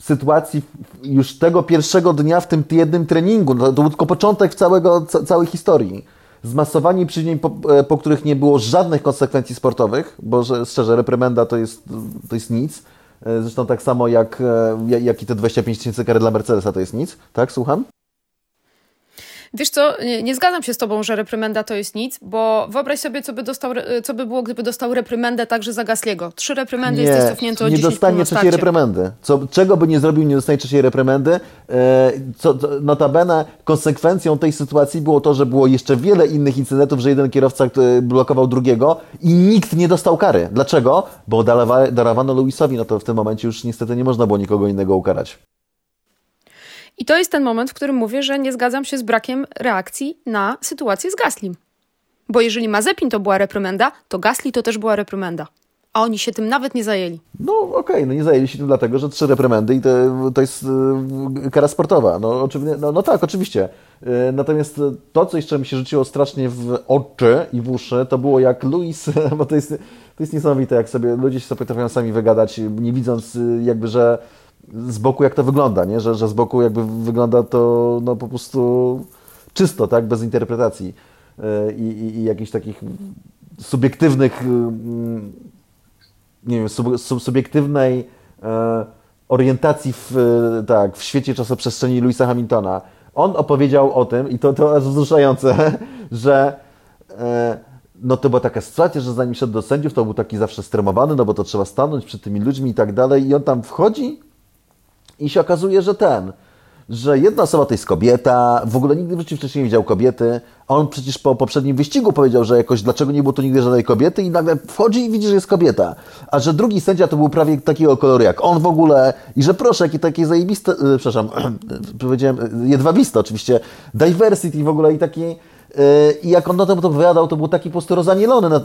sytuacji już tego pierwszego dnia w tym jednym treningu. No, to był tylko początek całego, ca, całej historii. Zmasowani przyźnień, po, e, po których nie było żadnych konsekwencji sportowych, bo że, szczerze, reprymenda to jest, to jest nic. E, zresztą tak samo jak, e, jak i te 25 tysięcy kary dla Mercedesa to jest nic. Tak, słucham? Wiesz co, nie, nie, zgadzam się z tobą, że reprymenda to jest nic, bo wyobraź sobie, co by, dostał, co by było, gdyby dostał reprymendę także za Gasliego. Trzy reprymendy nie, jesteś cofnięty o nie 10 dostanie trzeciej reprymendy. Co, czego by nie zrobił, nie dostanie trzeciej reprymendy. E, co, notabene konsekwencją tej sytuacji było to, że było jeszcze wiele innych incydentów, że jeden kierowca blokował drugiego i nikt nie dostał kary. Dlaczego? Bo darowano Luisowi, no to w tym momencie już niestety nie można było nikogo innego ukarać. I to jest ten moment, w którym mówię, że nie zgadzam się z brakiem reakcji na sytuację z Gaslim. Bo jeżeli Mazepin to była reprymenda, to Gasli to też była reprymenda. A oni się tym nawet nie zajęli. No okej, okay, no nie zajęli się tym dlatego, że trzy reprymendy i to, to jest yy, kara sportowa. No, oczywiście, no, no tak, oczywiście. Yy, natomiast to, co jeszcze mi się rzuciło strasznie w oczy i w uszy, to było jak Luis, *laughs* bo to jest, to jest niesamowite, jak sobie ludzie się potrafią sami wygadać, nie widząc y, jakby, że z boku jak to wygląda, nie? Że, że z boku jakby wygląda to no, po prostu czysto, tak? Bez interpretacji e, i, i, i jakichś takich subiektywnych, nie wiem, sub, sub, subiektywnej e, orientacji w, tak, w świecie czasoprzestrzeni Louisa Hamiltona. On opowiedział o tym, i to, to aż wzruszające, *laughs* że e, no to była taka sytuacja, że zanim szedł do sędziów, to był taki zawsze stremowany, no bo to trzeba stanąć przed tymi ludźmi i tak dalej. I on tam wchodzi i się okazuje, że ten, że jedna osoba to jest kobieta, w ogóle nigdy w życiu wcześniej nie widział kobiety, a on przecież po poprzednim wyścigu powiedział, że jakoś dlaczego nie było tu nigdy żadnej kobiety i nagle wchodzi i widzi, że jest kobieta. A że drugi sędzia to był prawie takiego koloru jak on w ogóle i że proszę, jakie takie zajebiste, yy, przepraszam, *clears throat* powiedziałem, e, jedwabiste oczywiście, diversity w ogóle i taki e, i jak on o tym opowiadał, to był taki po prostu rozanielony nad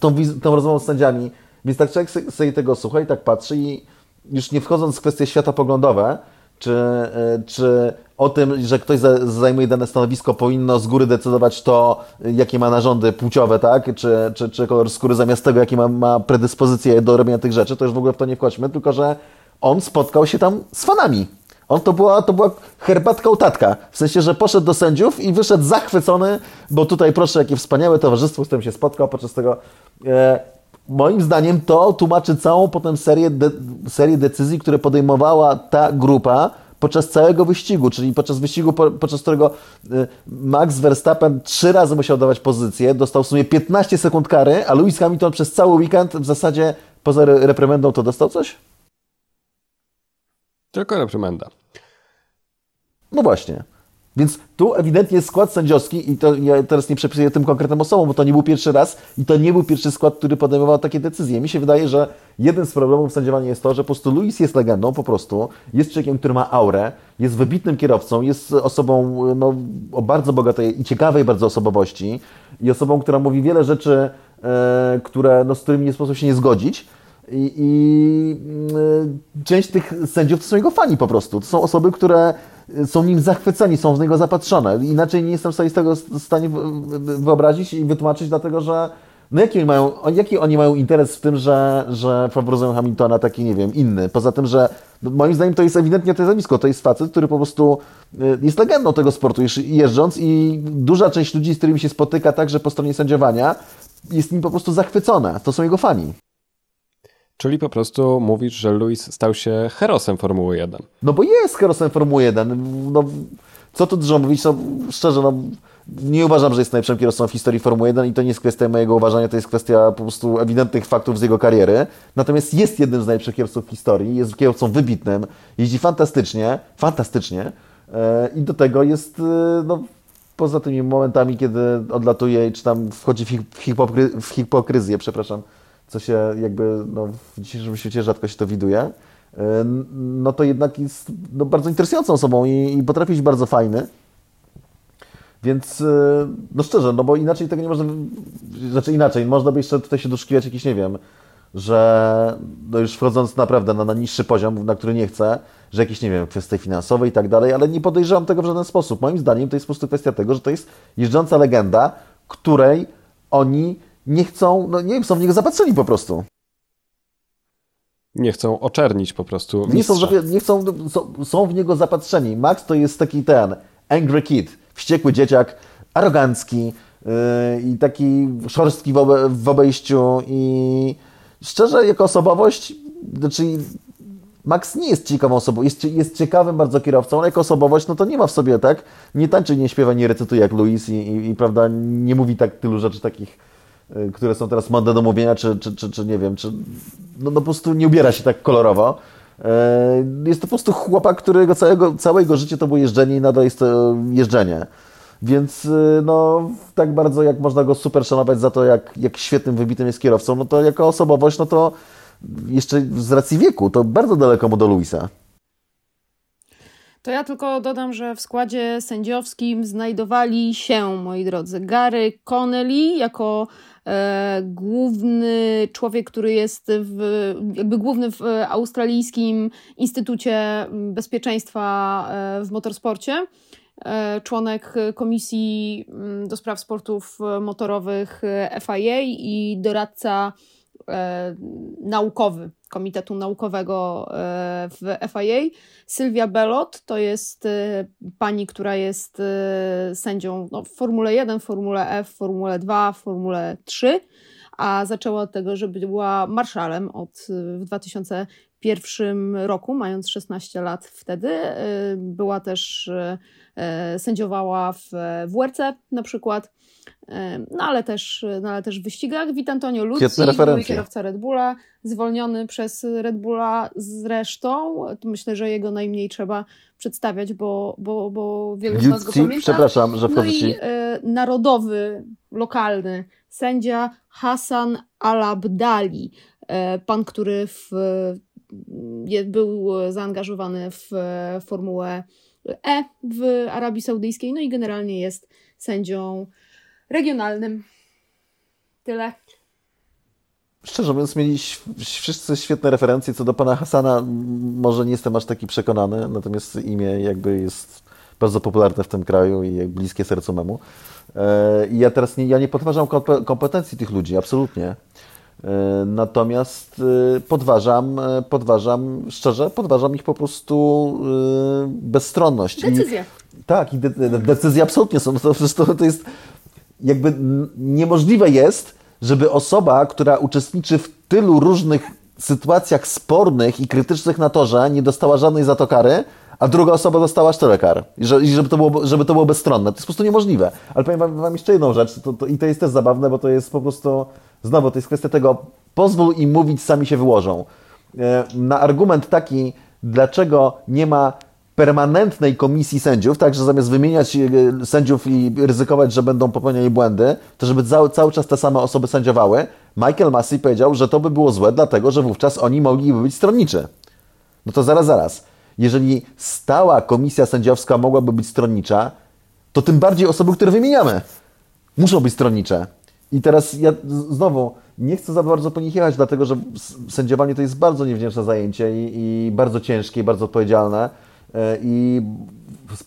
tą, tą rozmową z sędziami. Więc tak człowiek sobie tego słucha i tak patrzy i już nie wchodząc w kwestie światopoglądowe, czy, e, czy o tym, że ktoś zajmuje dane stanowisko, powinno z góry decydować to, jakie ma narządy płciowe, tak? Czy, czy, czy kolor skóry zamiast tego, jakie ma, ma predyspozycje do robienia tych rzeczy, to już w ogóle w to nie wchodźmy, tylko że on spotkał się tam z fanami. On to była, to była herbatka u tatka. W sensie, że poszedł do sędziów i wyszedł zachwycony, bo tutaj proszę, jakie wspaniałe towarzystwo, z którym się spotkał podczas tego. E, moim zdaniem to tłumaczy całą potem serię, de, serię decyzji, które podejmowała ta grupa podczas całego wyścigu, czyli podczas wyścigu, po, podczas którego y, Max Verstappen trzy razy musiał dawać pozycję, dostał w sumie 15 sekund kary, a Lewis Hamilton przez cały weekend w zasadzie poza reprymendą to dostał coś? Tylko reprymenda. No właśnie. Więc tu ewidentnie jest skład sędziowski i to ja teraz nie przepisuję tym konkretnym osobom, bo to nie był pierwszy raz i to nie był pierwszy skład, który podejmował takie decyzje. Mi się wydaje, że jeden z problemów sędziowania jest to, że po prostu Luis jest legendą po prostu, jest człowiekiem, który ma aurę, jest wybitnym kierowcą, jest osobą no, o bardzo bogatej i ciekawej bardzo osobowości i osobą, która mówi wiele rzeczy, e, które, no, z którymi nie sposób się nie zgodzić. I, i y, część tych sędziów to są jego fani po prostu. To są osoby, które są nim zachwyceni, są w niego zapatrzone. Inaczej nie jestem sobie z tego w stanie wyobrazić i wytłumaczyć, dlatego że no jaki, mają, jaki oni mają interes w tym, że, że faworyzują Hamiltona taki, nie wiem, inny? Poza tym, że no, moim zdaniem to jest ewidentnie to zjawisko. To jest facet, który po prostu y, jest legendą tego sportu jeżdżąc i duża część ludzi, z którymi się spotyka także po stronie sędziowania, jest nim po prostu zachwycona. To są jego fani. Czyli po prostu mówisz, że Luis stał się herosem Formuły 1. No bo jest herosem Formuły 1. No, co tu dużo mówić, no, szczerze, no, nie uważam, że jest najlepszym kierowcą w historii Formuły 1 i to nie jest kwestia mojego uważania, to jest kwestia po prostu ewidentnych faktów z jego kariery. Natomiast jest jednym z najlepszych kierowców w historii, jest kierowcą wybitnym, jeździ fantastycznie, fantastycznie e, i do tego jest, e, no, poza tymi momentami, kiedy odlatuje czy tam wchodzi w, hipokry, w hipokryzję, przepraszam, co się jakby no, w dzisiejszym świecie rzadko się to widuje, e, no to jednak jest no, bardzo interesującą osobą i, i potrafi być bardzo fajny. Więc, e, no szczerze, no bo inaczej tego nie można, znaczy inaczej, można by jeszcze tutaj się doszukiwać jakiś, nie wiem, że no już wchodząc naprawdę na, na niższy poziom, na który nie chcę, że jakieś, nie wiem, kwestie finansowe i tak dalej, ale nie podejrzewam tego w żaden sposób. Moim zdaniem to jest po prostu kwestia tego, że to jest jeżdżąca legenda, której oni nie chcą, no nie wiem, są w niego zapatrzeni po prostu. Nie chcą oczernić po prostu. Nie są, nie chcą, są, w niego zapatrzeni. Max to jest taki ten angry kid, wściekły dzieciak, arogancki yy, i taki szorstki w, obe, w obejściu i szczerze, jako osobowość, znaczy Max nie jest ciekawą osobą, jest, jest ciekawym bardzo kierowcą, ale jako osobowość, no to nie ma w sobie, tak? Nie tańczy, nie śpiewa, nie recytuje jak Luis i, i, i prawda, nie mówi tak tylu rzeczy takich, które są teraz modne do mówienia, czy, czy, czy, czy nie wiem, czy no, no po prostu nie ubiera się tak kolorowo. E, jest to po prostu chłopak, którego całego, całe jego życie to było jeżdżenie i nadal jest to jeżdżenie. Więc y, no, tak bardzo jak można go super szanować za to, jak, jak świetnym, wybitym jest kierowcą, no to jako osobowość, no to jeszcze z racji wieku, to bardzo daleko mu do Luisa. To ja tylko dodam, że w składzie sędziowskim znajdowali się, moi drodzy, Gary Connelly jako główny człowiek, który jest w, jakby główny w Australijskim Instytucie Bezpieczeństwa e, w Motorsporcie, e, członek Komisji mm, do Spraw Sportów Motorowych FIA i doradca e, naukowy Komitetu Naukowego e, w FIA. Sylwia Belot to jest e, pani, która jest e, sędzią no, w Formule 1, w Formule F, Formule 2, w Formule 3, a zaczęła od tego, że była marszalem od w 2001 roku, mając 16 lat wtedy. Była też, sędziowała w WRC na przykład no ale też, no ale też w wyścigach. Wit Antonio Luzzi, były kierowca Red Bulla, zwolniony przez Red Bulla zresztą. Myślę, że jego najmniej trzeba przedstawiać, bo, bo, bo wielu z nas go pamięta. Przepraszam, że No i e, narodowy, lokalny sędzia Hassan Al-Abdali, e, pan, który w, był zaangażowany w Formułę E w Arabii Saudyjskiej, no i generalnie jest sędzią regionalnym. Tyle. Szczerze mówiąc, mieli wszyscy świetne referencje. Co do pana Hasana, może nie jestem aż taki przekonany, natomiast imię jakby jest bardzo popularne w tym kraju i bliskie sercu memu. E, I ja teraz nie, ja nie podważam kompetencji tych ludzi, absolutnie. E, natomiast e, podważam, podważam, szczerze, podważam ich po prostu bezstronność. Decyzje. I, tak, i de, de, decyzje absolutnie są. To, to, to jest jakby niemożliwe jest, żeby osoba, która uczestniczy w tylu różnych sytuacjach spornych i krytycznych na torze, nie dostała żadnej za to kary, a druga osoba dostała cztery kar. I, że, żeby, to było, żeby to było bezstronne. To jest po prostu niemożliwe. Ale powiem wam, wam jeszcze jedną rzecz, to, to, i to jest też zabawne, bo to jest po prostu, znowu, to jest kwestia tego, pozwól im mówić, sami się wyłożą. E, na argument taki, dlaczego nie ma permanentnej komisji sędziów, tak, że zamiast wymieniać e, sędziów i ryzykować, że będą popełniali błędy, to żeby cały, cały czas te same osoby sędziowały, Michael Massey powiedział, że to by było złe, dlatego że wówczas oni mogliby być stronniczy. No to zaraz, zaraz. Jeżeli stała komisja sędziowska mogłaby być stronnicza, to tym bardziej osoby, które wymieniamy, muszą być stronnicze. I teraz ja znowu nie chcę za bardzo po nich jechać, dlatego że sędziowanie to jest bardzo niewdzięczne zajęcie i, i bardzo ciężkie i bardzo odpowiedzialne. E, i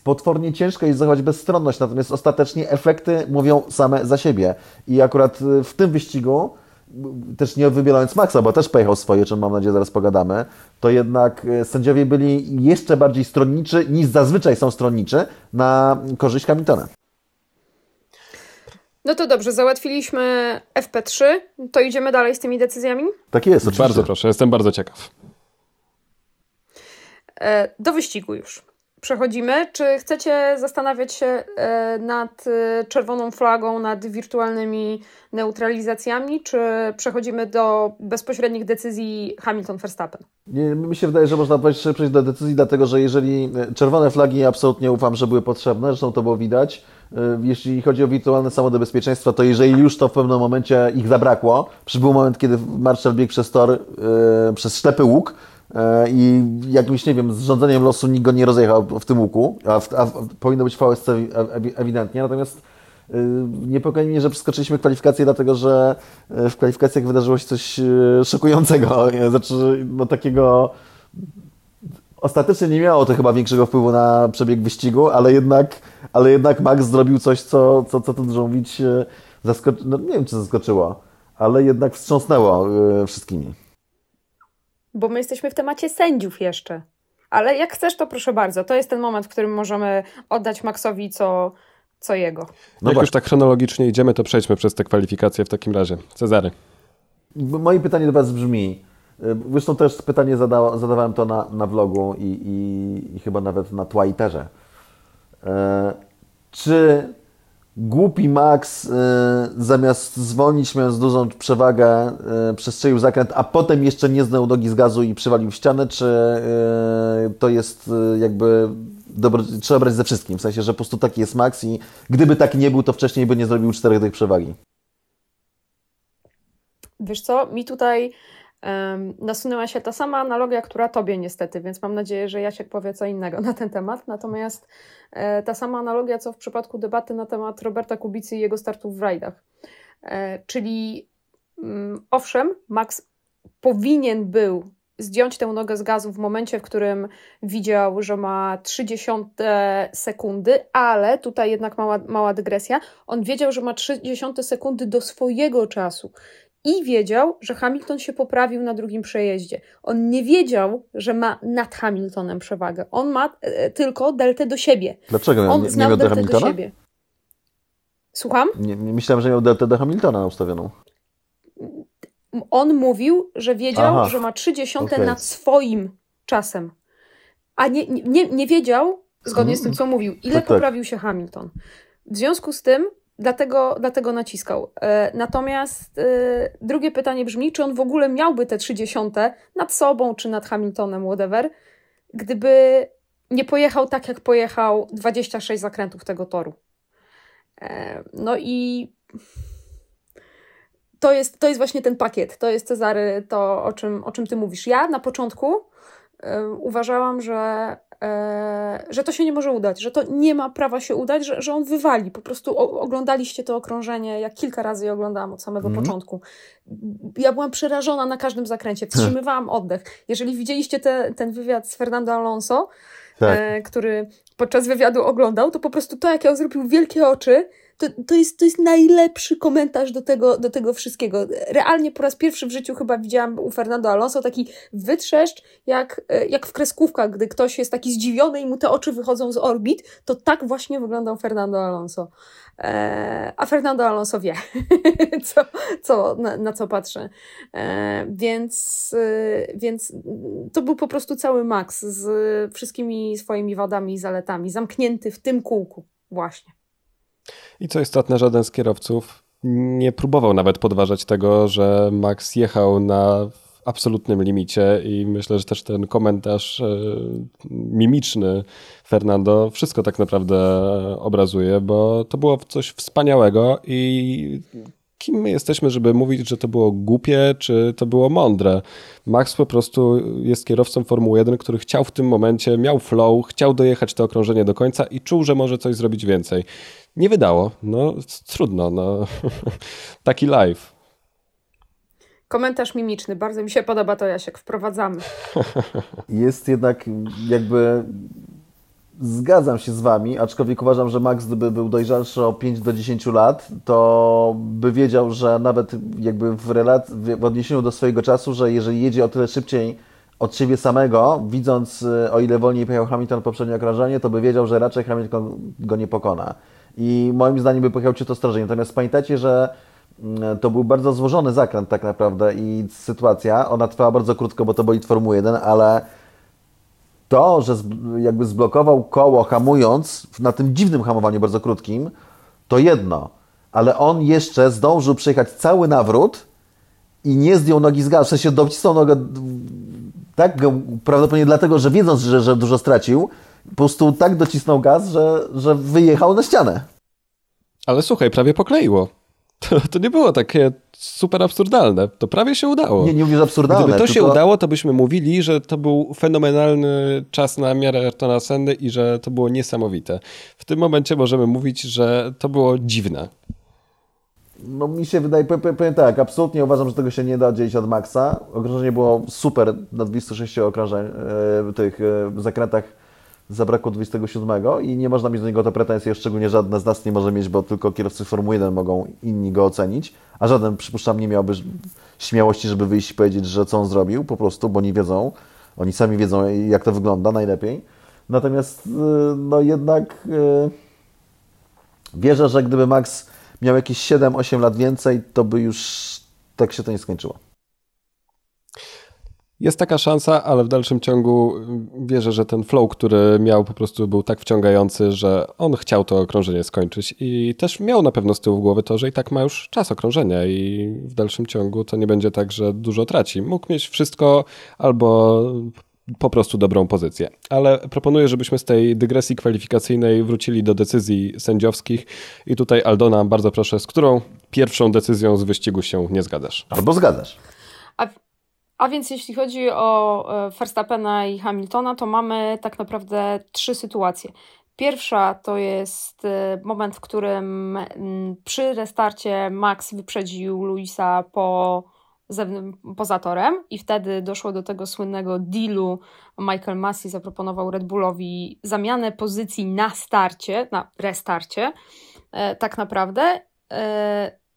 potwornie ciężko jest zachować bezstronność, natomiast ostatecznie efekty mówią same za siebie. I akurat e, w tym wyścigu, też nie wybierając Maxa, bo też pojechał swoje, o czym mam nadzieję zaraz pogadamy, to jednak e, sędziowie byli jeszcze bardziej stronniczy niż zazwyczaj są stronniczy na korzyść Hamiltona. No to dobrze, załatwiliśmy FP3, to idziemy dalej z tymi decyzjami? Tak jest, oczywiście. Bardzo proszę, jestem bardzo ciekaw. E, do wyścigu już. Przechodzimy. Czy chcecie zastanawiać się e, nad e, czerwoną flagą, nad wirtualnymi neutralizacjami, czy przechodzimy do bezpośrednich decyzji Hamilton-Verstappen? Mi się wydaje, że można przejść do decyzji, dlatego że jeżeli czerwone flagi absolutnie ufam, że były potrzebne, zresztą to było widać. Jeśli chodzi o wirtualne samochody bezpieczeństwa, to jeżeli już to w pewnym momencie ich zabrakło, przybył moment, kiedy Marshall biegł przez tor, przez ślepy łuk, i jakimś, nie wiem, zrządzeniem losu nikt go nie rozjechał w tym łuku, a, w, a w, powinno być VSC ewidentnie, natomiast y, niepokoi mnie, że przeskoczyliśmy kwalifikacje, dlatego że y, w kwalifikacjach wydarzyło się coś y, szokującego, *laughs* znaczy no takiego ostatecznie nie miało to chyba większego wpływu na przebieg wyścigu, ale jednak, ale jednak Max zrobił coś, co, co, co tu dużo mówić, no nie wiem, czy zaskoczyło, ale jednak wstrząsnęło wszystkimi bo my jesteśmy w temacie sędziów jeszcze. Ale jak chcesz, to proszę bardzo. To jest ten moment, w którym możemy oddać Maxowi, co, co jego. No Jak właśnie. już tak chronologicznie idziemy, to przejdźmy przez te kwalifikacje w takim razie. Cezary. Moje pytanie do Was brzmi, zresztą też pytanie zada, zadawałem to na, na vlogu i, i, i chyba nawet na Twitterze. E, czy głupi Max y, zamiast zwolnić, mając dużą przewagę, y, przestrzelił zakręt, a potem jeszcze nie znał nogi z gazu i przywalił w ścianę, czy y, to jest jakby dobro, trzeba brać ze wszystkim, w sensie, że po prostu taki jest Max i gdyby taki nie był, to wcześniej by nie zrobił czterech tych przewagi. Wiesz co, mi tutaj nasunęła się ta sama analogia, która tobie niestety, więc mam nadzieję, że Jasiek powie co innego na ten temat. Natomiast e, ta sama analogia, co w przypadku debaty na temat Roberta Kubicy i jego startów w rajdach. E, czyli mm, owszem, Max powinien był zdjąć tę nogę z gazu w momencie, w którym widział, że ma 30 sekundy, ale tutaj jednak mała, mała dygresja. On wiedział, że ma 30 sekundy do swojego czasu i wiedział, że Hamilton się poprawił na drugim przejeździe. On nie wiedział, że ma nad Hamiltonem przewagę. On ma e, tylko deltę do siebie. Dlaczego? On nie, nie miał deltę do siebie. Słucham? Nie, nie, myślałem, że miał deltę do Hamiltona ustawioną. On mówił, że wiedział, Aha, że ma 30 okay. nad swoim czasem. A nie, nie, nie wiedział, zgodnie z tym, co mówił, ile tak, tak. poprawił się Hamilton. W związku z tym Dlatego, dlatego naciskał. E, natomiast e, drugie pytanie brzmi, czy on w ogóle miałby te 30 nad sobą, czy nad Hamiltonem, whatever, gdyby nie pojechał tak, jak pojechał 26 zakrętów tego toru. E, no i to jest, to jest właśnie ten pakiet. To jest Cezary, to o czym, o czym ty mówisz. Ja na początku uważałam, że że to się nie może udać, że to nie ma prawa się udać, że, że on wywali. Po prostu oglądaliście to okrążenie, ja kilka razy je oglądałam od samego mm. początku. Ja byłam przerażona na każdym zakręcie, wstrzymywałam oddech. Jeżeli widzieliście te, ten wywiad z Fernando Alonso, tak. e, który podczas wywiadu oglądał, to po prostu to, jak ja zrobił wielkie oczy, to, to, jest, to jest najlepszy komentarz do tego, do tego wszystkiego. Realnie po raz pierwszy w życiu chyba widziałam u Fernando Alonso taki wytrzeszcz, jak, e, jak w kreskówkach, gdy ktoś jest taki zdziwiony i mu te oczy wychodzą z orbit, to tak właśnie wyglądał Fernando Alonso. E, a Fernando Alonso wie, *laughs* co, co, na, na co patrzę. E, więc, e, więc to był po prostu cały Max z wszystkimi swoimi wadami i zaletami, zamknięty w tym kółku właśnie. I co istotne, żaden z kierowców nie próbował nawet podważać tego, że Max jechał na absolutnym limicie i myślę, że też ten komentarz e, mimiczny Fernando wszystko tak naprawdę obrazuje, bo to było coś wspaniałego i kim my jesteśmy, żeby mówić, że to było głupie, czy to było mądre. Max po prostu jest kierowcą Formuły 1, który chciał w tym momencie, miał flow, chciał dojechać to okrążenie do końca i czuł, że może coś zrobić więcej. Nie wydało. No trudno, no. *laughs* Taki live. Komentarz mimiczny. Bardzo mi się podoba to, Jasiek. Wprowadzamy. *laughs* Jest jednak jakby... Zgadzam się z Wami, aczkolwiek uważam, że Max gdyby był dojrzalszy o 5 do 10 lat, to by wiedział, że nawet jakby w, relac- w odniesieniu do swojego czasu, że jeżeli jedzie o tyle szybciej od siebie samego, widząc y, o ile wolniej pojechał Hamilton poprzednie okrążenie, to by wiedział, że raczej Hamilton go nie pokona i moim zdaniem by pojechał Cię to ostrożnie. Natomiast pamiętajcie, że mm, to był bardzo złożony zakręt tak naprawdę i sytuacja, ona trwała bardzo krótko, bo to bolid Formuły 1, ale to, że jakby zblokował koło hamując na tym dziwnym hamowaniu bardzo krótkim, to jedno, ale on jeszcze zdążył przejechać cały nawrót i nie zdjął nogi z gazu, w sensie docisnął nogę tak prawdopodobnie dlatego, że wiedząc, że, że dużo stracił, po prostu tak docisnął gaz, że, że wyjechał na ścianę. Ale słuchaj, prawie pokleiło. To, to nie było takie super absurdalne. To prawie się udało. Nie, nie mówisz absurdalne. Gdyby to się udało, to byśmy mówili, że to był fenomenalny czas na miarę Ayrtona Senny i że to było niesamowite. W tym momencie możemy mówić, że to było dziwne. No mi się wydaje, powiem tak, absolutnie uważam, że tego się nie da dzielić od Maxa. Okrążenie było super na 206 okrążeń, w tych zakrętach zabrakło 27 i nie można mieć do niego to pretensje, szczególnie żadne z nas nie może mieć, bo tylko kierowcy Formuły 1 mogą inni go ocenić, a żaden, przypuszczam, nie miałby śmiałości, żeby wyjść i powiedzieć, że co on zrobił, po prostu, bo nie wiedzą, oni sami wiedzą, jak to wygląda najlepiej. Natomiast, y, no jednak, y, Wierzę, że gdyby Max miał jakieś 7-8 lat więcej, to by już tak się to nie skończyło. Jest taka szansa, ale w dalszym ciągu wierzę, że ten flow, który miał, po prostu był tak wciągający, że on chciał to okrążenie skończyć i też miał na pewno z tyłu głowy to, że i tak ma już czas okrążenia i w dalszym ciągu to nie będzie tak, że dużo traci. Mógł mieć wszystko albo po prostu dobrą pozycję. Ale proponuję, żebyśmy z tej dygresji kwalifikacyjnej wrócili do decyzji sędziowskich i tutaj Aldona, bardzo proszę, z którą pierwszą decyzją z wyścigu się nie zgadzasz? Albo zgadzasz. A, więc jeśli chodzi o e, Verstappena i Hamiltona, to mamy tak naprawdę trzy sytuacje. Pierwsza to jest e, moment, w którym przy restarcie Max wyprzedził Luisa po poza torem i wtedy doszło do tego słynnego dealu. Michael Massey zaproponował Red Bullowi zamianę pozycji na starcie, na restarcie, e, tak naprawdę.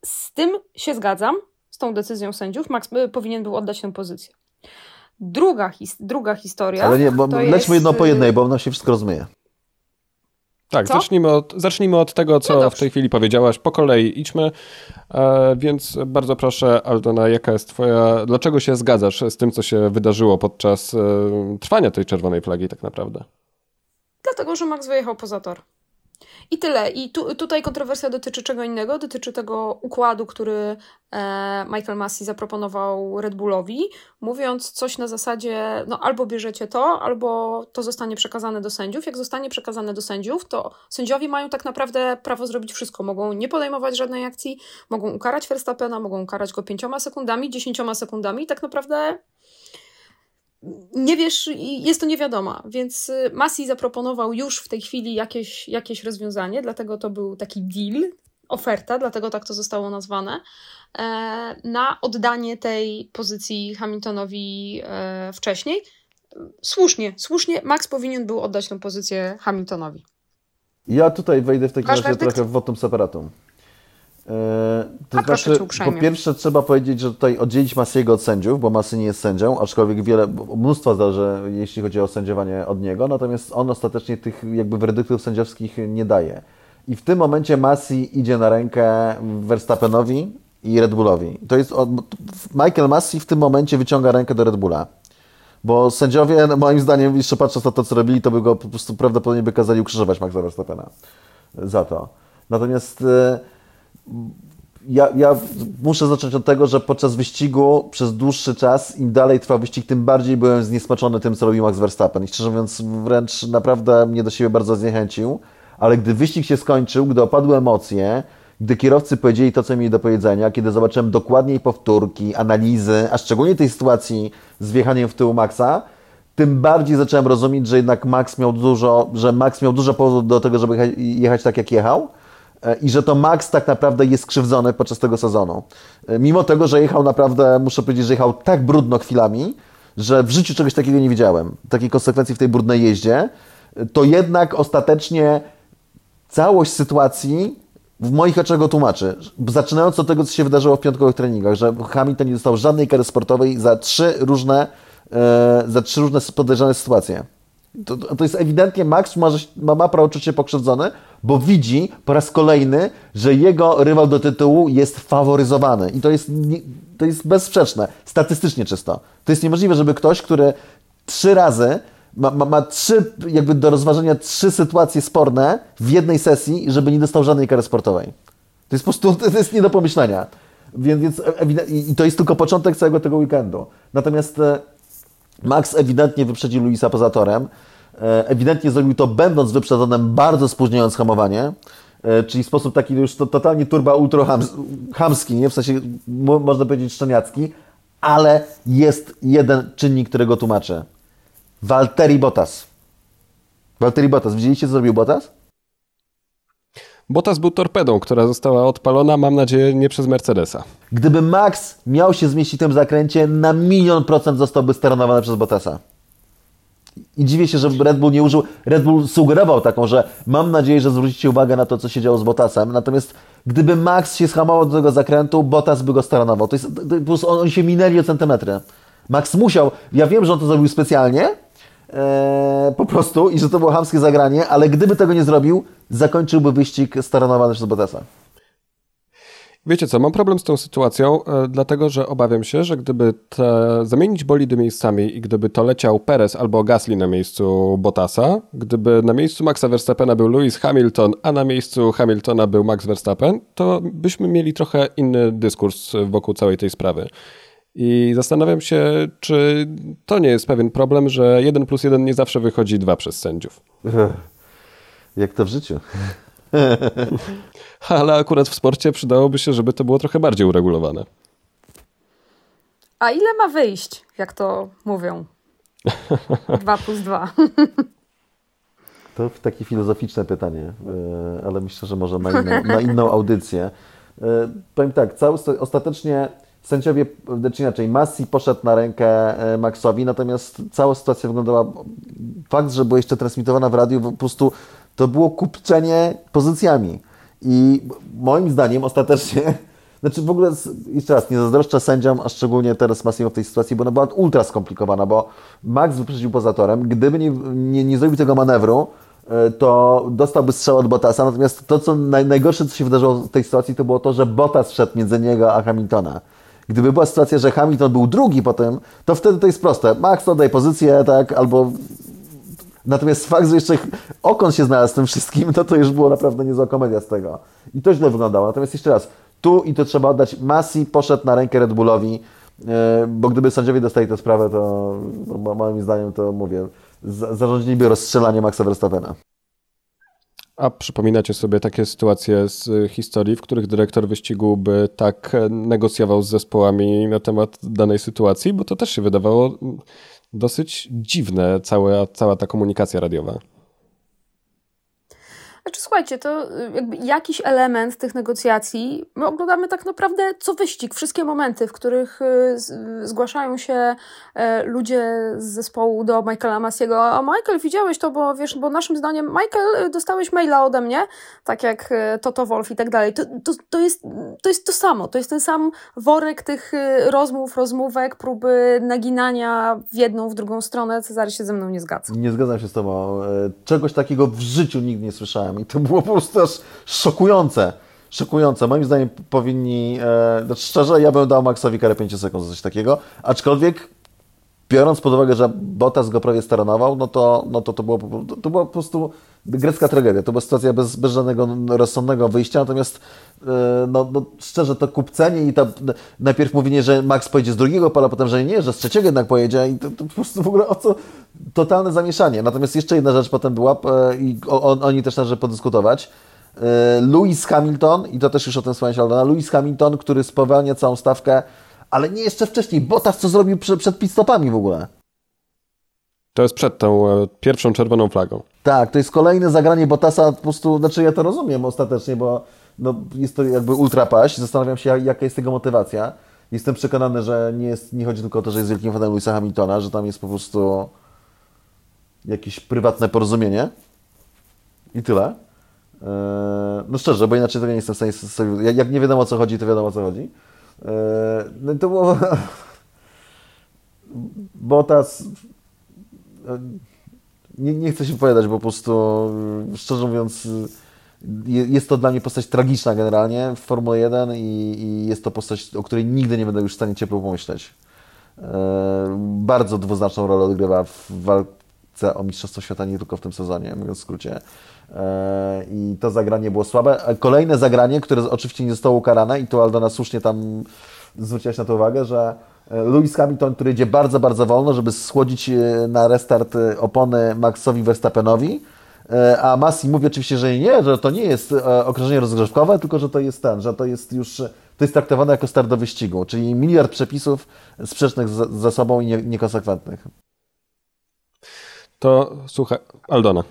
Z tym się zgadzam, z tą decyzją sędziów. Max e, powinien był oddać tę pozycję. Druga, his druga historia. Ale nie, bo lećmy jest... jedno po jednej, bo nam się wszystko rozmyje. Tak, zacznijmy od, zacznijmy od tego, co no w tej chwili powiedziałaś. Po kolei idźmy. E, więc bardzo proszę, Aldona, jaka jest Twoja. Dlaczego się zgadzasz z tym, co się wydarzyło podczas e, trwania tej czerwonej flagi, tak naprawdę? Dlatego, że Max wyjechał poza tor. I tyle. I tu, tutaj kontrowersja dotyczy czego innego, dotyczy tego układu, który e, Michael Massey zaproponował Red Bullowi, mówiąc coś na zasadzie, no albo bierzecie to, albo to zostanie przekazane do sędziów. Jak zostanie przekazane do sędziów, to sędziowie mają tak naprawdę prawo zrobić wszystko. Mogą nie podejmować żadnej akcji, mogą ukarać Verstappena, mogą ukarać go pięcioma sekundami, dziesięcioma sekundami tak naprawdę nie wiesz, jest to niewiadoma, więc y, Masi zaproponował już w tej chwili jakieś, jakieś rozwiązanie, dlatego to był taki deal, oferta, dlatego tak to zostało nazwane, e, na oddanie tej pozycji Hamiltonowi e, wcześniej. Słusznie, słusznie, Max powinien był oddać tę pozycję Hamiltonowi. Ja tutaj wejdę w takim razie trochę w votum separatum. E, to A znaczy, po pierwsze trzeba powiedzieć, że tutaj oddzielić Masiego od sędziów, bo Masy nie jest sędzią, aczkolwiek wiele, mnóstwo zależy, jeśli chodzi o sędziowanie od niego, natomiast on ostatecznie tych jakby werdyktów sędziowskich nie daje. I w tym momencie Masi idzie na rękę Verstappenowi i Red Bullowi. To jest, Michael Masi w tym momencie wyciąga rękę do Red Bulla. Bo sędziowie, no moim zdaniem, jeszcze patrząc na to, co robili, to by go po prostu prawdopodobnie by kazali ukrzyżować Maxa Verstappena za to. Natomiast e, ja, ja, muszę zacząć od tego, że podczas wyścigu przez dłuższy czas, im dalej trwał wyścig, tym bardziej byłem zniesmaczony tym, co robił Max Verstappen. I szczerze mówiąc, wręcz naprawdę mnie do siebie bardzo zniechęcił. Ale gdy wyścig się skończył, gdy opadły emocje, gdy kierowcy powiedzieli to, co mieli do powiedzenia, kiedy zobaczyłem dokładniej powtórki, analizy, a szczególnie tej sytuacji z wjechaniem w tył Maxa, tym bardziej zacząłem rozumieć, że jednak Max miał dużo, że Max miał dużo powodów do tego, żeby jechać tak, jak jechał i że to Max tak naprawdę jest skrzywdzony podczas tego sezonu. E, mimo tego, że jechał naprawdę, muszę powiedzieć, że jechał tak brudno chwilami, że w życiu czegoś takiego nie widziałem, takiej konsekwencji w tej brudnej jeździe, e, to jednak ostatecznie całość sytuacji w moich oczach go tłumaczy. Zaczynając od tego, co się wydarzyło w piątkowych treningach, że Hamilton nie dostał żadnej kary sportowej za trzy różne, za trzy różne podejrzane sytuacje. To, to jest ewidentnie Max ma, ma, ma prawo czuć się pokrzywdzony, bo widzi po raz kolejny, że jego rywal do tytułu jest faworyzowany. I to jest, to jest bezsprzeczne, statystycznie czysto. To jest niemożliwe, żeby ktoś, który trzy razy ma, ma, ma, trzy, jakby do rozważenia trzy sytuacje sporne w jednej sesji, żeby nie dostał żadnej kary sportowej. To jest po prostu, to jest nie do pomyślenia. Więc, więc i to jest tylko początek całego tego weekendu. Natomiast e, Max ewidentnie wyprzedził Luisa poza torem. E, ewidentnie zrobił to będąc wyprzedzonym, bardzo spóźniając hamowanie, e, czyli w sposób taki już totalnie turba ultra hamski, nie? w sensie można powiedzieć szczeniacki, ale jest jeden czynnik, który go tłumaczy. Walteri Bottas. Walteri Bottas. Widzieliście, co zrobił Bottas? Bottas był torpedą, która została odpalona, mam nadzieję, nie przez Mercedesa. Gdyby Max miał się zmieścić w tym zakręcie, na milion procent zostałby steronowany przez Bottasa. I dziwię się, że Red Bull nie użył. Red Bull sugerował taką, że mam nadzieję, że zwrócicie uwagę na to, co się działo z Bottasem. Natomiast gdyby Max się schamował do tego zakrętu, Bottas by go staranował. To jest, prostu oni się minęli o centymetry. Max musiał, ja wiem, że on to zrobił specjalnie, e, po prostu i że to było hamskie zagranie, ale gdyby tego nie zrobił, zakończyłby wyścig staranowany przez Bottasa. Wiecie co, mam problem z tą sytuacją, e, dlatego że obawiam się, że gdyby te, zamienić bolidy miejscami i gdyby to leciał Perez albo Gasly na miejscu Bottasa, gdyby na miejscu Maxa Verstappena był Lewis Hamilton, a na miejscu Hamiltona był Max Verstappen, to byśmy mieli trochę inny dyskurs wokół całej tej sprawy. I zastanawiam się, czy to nie jest pewien problem, że 1 plus 1 nie zawsze wychodzi 2 przez sędziów. *laughs* Jak to w życiu. *laughs* Ale akurat w sporcie przydałoby się, żeby to było trochę bardziej uregulowane. A ile ma wyjść, jak to mówią? *laughs* 2 plus 2. To takie filozoficzne pytanie, e, ale myślę, że może na inną, na inną audycję. E, powiem tak, cały, ostatecznie sędziowie, czy inaczej, Massi poszedł na rękę e, Maxowi, natomiast cała sytuacja wyglądała, fakt, że była jeszcze transmitowana w radiu, po prostu to było kupczenie pozycjami. I moim zdaniem ostatecznie, *laughs* znaczy w ogóle, jeszcze raz, nie zazdroszczę sędziom, a szczególnie teraz Massimo w tej sytuacji, bo ona była ultra skomplikowana, bo Max wyprzedził poza torem, gdyby nie, nie, nie zrobił tego manewru, e, to dostałby strzał od Bottasa, natomiast to, co naj, najgorsze, co się wydarzyło w tej sytuacji, to było to, że Bottas wszedł między niego a Hamiltona. Gdyby była sytuacja, że Hamilton był drugi potem, to wtedy to jest proste. Max oddaj pozycję, tak, albo Natomiast fakt, że jeszcze Okon się znalazł z tym wszystkim, no to już było naprawdę niezła komedia z tego. I to źle wyglądało. Natomiast jeszcze raz, tu i to trzeba oddać, Masi poszedł na rękę Red Bullowi, e, bo gdyby sędziowie dostali tę sprawę, to no, moim zdaniem to mówię, zarządziliby rozstrzelanie Maxa Verstappena. A przypominacie sobie takie sytuacje z historii, w których dyrektor wyścigu by tak negocjował z zespołami na temat danej sytuacji? Bo to też się wydawało dosyć dziwne cała, cała ta komunikacja radiowa. Znaczy, słuchajcie, to y, jakby jakiś element tych negocjacji, my oglądamy tak naprawdę co wyścig, wszystkie momenty, w których y, zgłaszają się e, ludzie z zespołu do Michaela Massiego. A Michael, widziałeś to, bo wiesz, bo naszym zdaniem, Michael, y, dostałeś maila ode mnie, tak jak Toto Wolf i tak dalej. To, to, to, jest, to jest to samo, to jest ten sam worek tych rozmów, rozmówek, próby naginania w jedną, w drugą stronę. Cezary się ze mną nie zgadza. Nie zgadzam się z tobą. E, czegoś takiego w życiu nigdy nie słyszałem. I to było po prostu aż szokujące. Szokujące. Moim zdaniem powinni, e, znaczy szczerze, ja bym dał Maxowi karę 5 sekund za coś takiego, aczkolwiek biorąc pod uwagę, że Bottas go prawie staranował, no to, no to, to, było, to, to była po prostu grecka tragedia. To była sytuacja bez, bez żadnego rozsądnego wyjścia, natomiast e, no, no, szczerze to kupcenie i to najpierw mówienie, że Max pojedzie z drugiego pola, potem, że nie, że z trzeciego jednak pojedzie i to, to po prostu w ogóle o co totalne zamieszanie. Natomiast jeszcze jedna rzecz potem była e, i o, oni też należy podyskutować. E, Lewis Hamilton, i to też już o tym wspomniałeś, Aldona, Lewis Hamilton, który spowalnia całą stawkę, ale nie jeszcze wcześniej. Bottas co zrobił przed, przed pitstopami w ogóle. To jest przed tą e, pierwszą czerwoną flagą. Tak, to jest kolejne zagranie Bottasa, po prostu, znaczy ja to rozumiem ostatecznie, bo no, jest to jakby ultrapaść. Zastanawiam się, jaka jest tego motywacja. Jestem przekonany, że nie, jest, nie chodzi tylko o to, że jest wielkim fanem Louisa Hamiltona, że tam jest po prostu jakieś prywatne porozumienie i tyle. Eee, no szczerze, bo inaczej tego nie jestem w stanie sobie... Jak nie wiadomo o co chodzi, to wiadomo o co chodzi. Eee, no to było... *laughs* Botas... Nie, nie chcę się wypowiadać, bo po prostu, szczerze mówiąc, jest to dla mnie postać tragiczna generalnie w Formule 1 i, i jest to postać, o której nigdy nie będę już w stanie ciepło pomyśleć. Bardzo dwuznaczną rolę odgrywa w walce o Mistrzostwo Świata nie tylko w tym sezonie, mówiąc w skrócie. E, I to zagranie było słabe. Kolejne zagranie, które oczywiście nie zostało ukarane i tu Aldona słusznie tam zwróciłaś na to uwagę, że e, Lewis Hamilton, który idzie bardzo, bardzo wolno, żeby schłodzić e, na restart opony Maxowi Verstappenowi, a Massi mówi oczywiście, że nie, że to nie jest okrążenie rozgrzewkowe, tylko że to jest ten, że to jest już to jest traktowane jako start do wyścigu, czyli miliard przepisów sprzecznych ze sobą i niekonsekwentnych. To słuchaj, Aldona.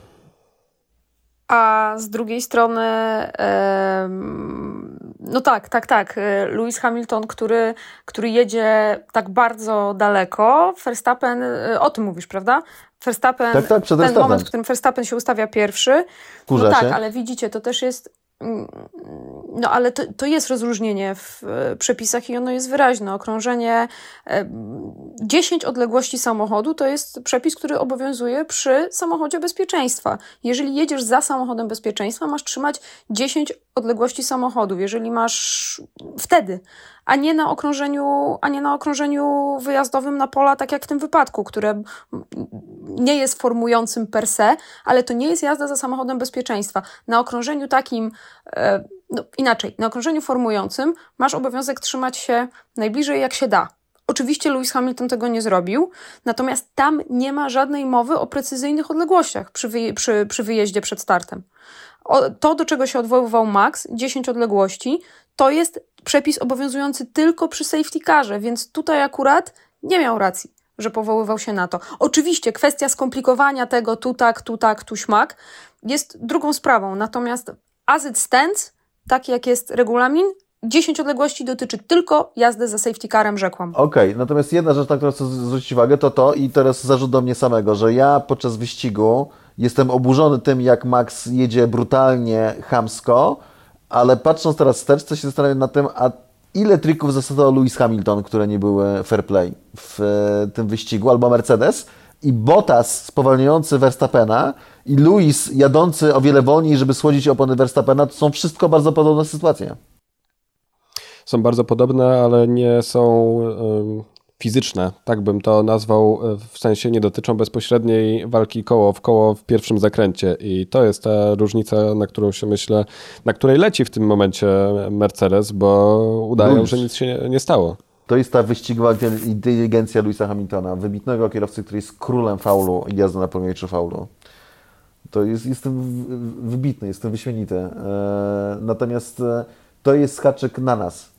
A z drugiej strony, no tak, tak, tak. Lewis Hamilton, który, który jedzie tak bardzo daleko, Verstappen, e, o tym mówisz, prawda? Verstappen, tak, tak, ten moment, w którym Verstappen się ustawia pierwszy. Kurza no tak, się. ale widzicie, to też jest no ale to, to jest rozróżnienie w e, przepisach i ono jest wyraźne. Okrążenie 10 e, odległości samochodu to jest przepis, który obowiązuje przy samochodzie bezpieczeństwa. Jeżeli jedziesz za samochodem bezpieczeństwa, masz trzymać 10 odległości samochodów. Jeżeli masz wtedy, a nie na okrążeniu, a nie na okrążeniu wyjazdowym na pola, tak jak w tym wypadku, które nie jest formującym per se, ale to nie jest jazda za samochodem bezpieczeństwa. Na okrążeniu takim, e, no inaczej, na okrążeniu formującym masz obowiązek trzymać się najbliżej jak się da. Oczywiście Lewis Hamilton tego nie zrobił, natomiast tam nie ma żadnej mowy o precyzyjnych odległościach przy, przy, przy wyjeździe przed startem. To, do czego się odwoływał Max, 10 odległości, to jest przepis obowiązujący tylko przy safety carze, więc tutaj akurat nie miał racji, że powoływał się na to. Oczywiście kwestia skomplikowania tego tu tak, tu tak, tu śmak jest drugą sprawą, natomiast as it stands, tak jak jest regulamin, 10 odległości dotyczy tylko jazdy za safety carem, rzekłam. Okej, okay, natomiast jedna rzecz, na którą chcę zwrócić uwagę, to to i teraz zarzut do mnie samego, że ja podczas wyścigu jestem oburzony tym, jak Max jedzie brutalnie, chamsko, ale patrząc teraz wstecz, to się zastanawiam nad tym, a ile trików zastosował Lewis Hamilton, które nie były fair play w e, tym wyścigu, albo Mercedes, i Bottas spowalniający Verstappena i Lewis jadący o wiele wolniej, żeby słodzić opony Verstappena, to są wszystko bardzo podobne sytuacje. Są bardzo podobne, ale nie są fizyczne, tak bym to nazwał, e, w sensie nie dotyczą bezpośredniej walki koło w koło w pierwszym zakręcie i to jest ta różnica, na którą się myślę, na której leci w tym momencie Mercedes, bo udają, że nic się nie, stało. To jest ta wyścigowa inteligencja Louisa Hamiltona, wybitnego kierowcy, który jest królem faulu i jazdy na pomniejszy faulu. To jest, jestem wybitny, jestem wyśmienity. E, natomiast e, to jest skaczek na nas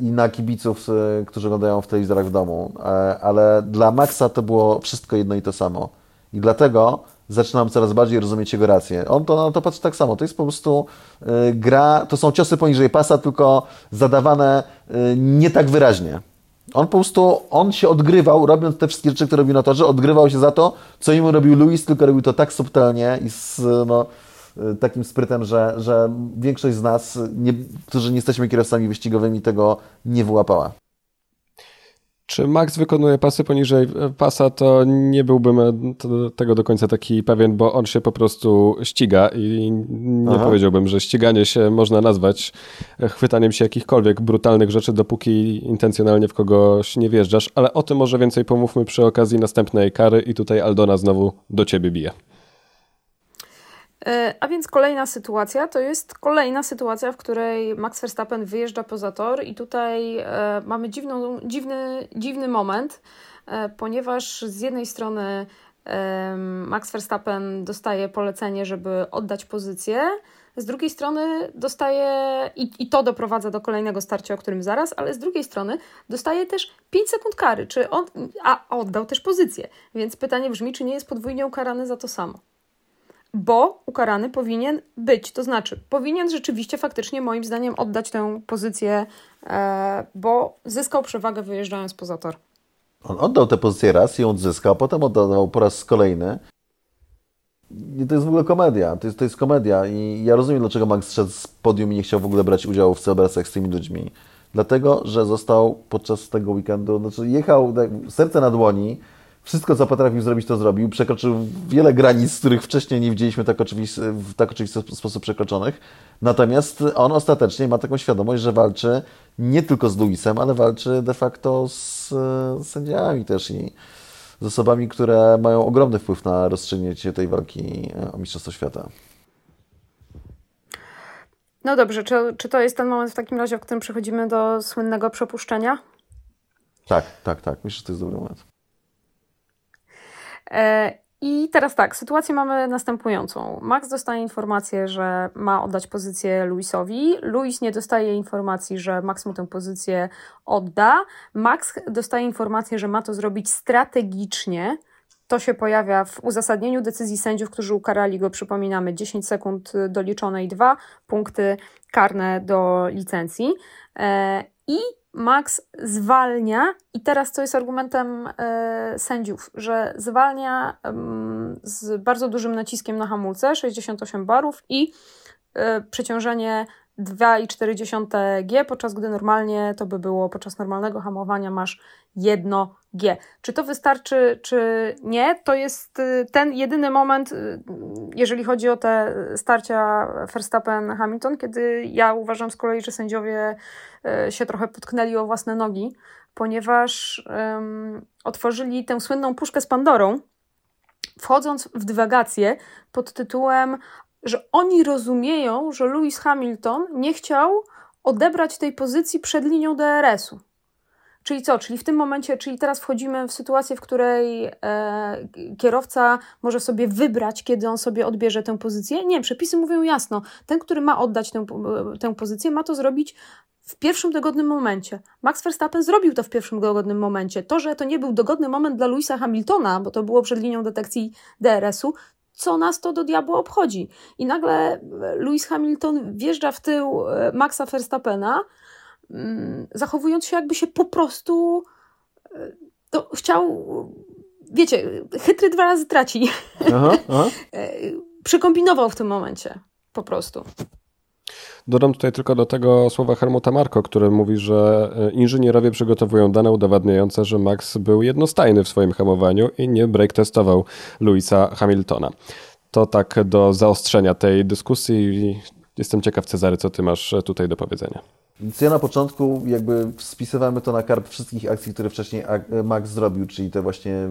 i na kibiców, e, którzy oglądają w telewizorach w domu, e, ale dla Maxa to było wszystko jedno i to samo. I dlatego zaczynam coraz bardziej rozumieć jego rację. On to to patrzy tak samo. To jest po prostu gra, to są ciosy poniżej pasa, tylko zadawane nie tak wyraźnie. On po prostu, on się odgrywał, robiąc te wszystkie rzeczy, które robił na torze, odgrywał się za to, co im robił Luis, tylko robił to tak subtelnie i z, no, takim sprytem, że, że większość z nas, nie, którzy nie jesteśmy kierowcami wyścigowymi, tego nie wyłapała. Czy Max wykonuje pasy poniżej pasa, to nie byłbym e, tego do końca taki pewien, bo on się po prostu ściga i nie Aha. powiedziałbym, że ściganie się można nazwać chwytaniem się jakichkolwiek brutalnych rzeczy, dopóki intencjonalnie w kogoś nie wjeżdżasz, ale o tym może więcej pomówmy przy okazji następnej kary i tutaj Aldona znowu do ciebie bije. E, a więc kolejna sytuacja to jest kolejna sytuacja, w której Max Verstappen wyjeżdża poza tor i tutaj e, mamy dziwną, dziwny, dziwny moment, e, ponieważ z jednej strony Max Verstappen dostaje polecenie, żeby oddać pozycję, z drugiej strony dostaje, i, i to doprowadza do kolejnego starcia, o którym zaraz, ale z drugiej strony dostaje też 5 sekund kary, czy on, a oddał też pozycję. Więc pytanie brzmi, czy nie jest podwójnie ukarany za to samo bo ukarany powinien być. To znaczy, powinien rzeczywiście faktycznie, moim zdaniem, oddać tę pozycję, e, bo zyskał przewagę wyjeżdżając poza tor. On oddał tę pozycję raz i ją odzyskał, potem oddał po raz kolejny. I to jest w ogóle komedia. To jest, to jest komedia. I ja rozumiem, dlaczego Max szedł z podium i nie chciał w ogóle brać udziału w celebrecjach z tymi ludźmi. Dlatego, że został podczas tego weekendu, znaczy jechał tak, serce na dłoni, wszystko, co potrafił zrobić, to zrobił. Przekroczył wiele granic, których wcześniej nie widzieliśmy tak oczywisty, w tak oczywisty sposób przekroczonych. Natomiast on ostatecznie ma taką świadomość, że walczy nie tylko z Luisem, ale walczy de facto z, z sędziami też i z osobami, które mają ogromny wpływ na rozstrzygnięcie tej walki o Mistrzostwo Świata. No dobrze, czy, czy to jest ten moment w takim razie, w którym przechodzimy do słynnego przepuszczenia? Tak, tak, tak. Myślę, że to jest dobry moment. E, I teraz tak, sytuację mamy następującą. Max dostaje informację, że ma oddać pozycję Luisowi. Luis nie dostaje informacji, że Max mu tę pozycję odda. Max dostaje informację, że ma to zrobić strategicznie. To się pojawia w uzasadnieniu decyzji sędziów, którzy ukarali go, przypominamy, 10 sekund doliczone i 2 punkty karne do licencji. E, I Max zwalnia, i teraz co jest argumentem e, sędziów, że zwalnia z bardzo dużym naciskiem na hamulce, 68 barów, i e, przeciążenie 2,4 G, podczas gdy normalnie to by było podczas normalnego hamowania masz 1 G. Czy to wystarczy, czy nie? To jest y, ten jedyny moment, y, jeżeli chodzi o te starcia Verstappen-Hamilton, kiedy ja uważam z kolei, że sędziowie y, się trochę potknęli o własne nogi, ponieważ um, otworzyli tę słynną puszkę z Pandorą, wchodząc w dywagację pod tytułem że oni rozumieją, że Lewis Hamilton nie chciał odebrać tej pozycji przed linią DRS-u. Czyli co? Czyli w tym momencie, czyli teraz wchodzimy w sytuację, w której e, kierowca może sobie wybrać, kiedy on sobie odbierze tę pozycję. Nie, przepisy mówią jasno. Ten, który ma oddać tę, tę pozycję, ma to zrobić w pierwszym dogodnym momencie. Max Verstappen zrobił to w pierwszym dogodnym momencie. To, że to nie był dogodny moment dla Louisa Hamiltona, bo to było przed linią detekcji DRS-u, co nas to do diabła obchodzi. I nagle e, Lewis Hamilton wjeżdża w tył e, Maxa Verstappena, mm, zachowując się jakby się po prostu e, to chciał, wiecie, chytry dwa razy traci. Aha, aha. *laughs* Przykombinował w tym momencie, po prostu. Dodam tutaj tylko do tego słowa Helmuta Marko, który mówi, że inżynierowie przygotowują dane udowadniające, że Max był jednostajny w swoim hamowaniu i nie break testował Louisa Hamiltona. To tak do zaostrzenia tej dyskusji. Jestem ciekaw, Cezary, co ty masz tutaj do powiedzenia. Więc ja na początku jakby spisywamy to na karp wszystkich akcji, które wcześniej Max zrobił, czyli te właśnie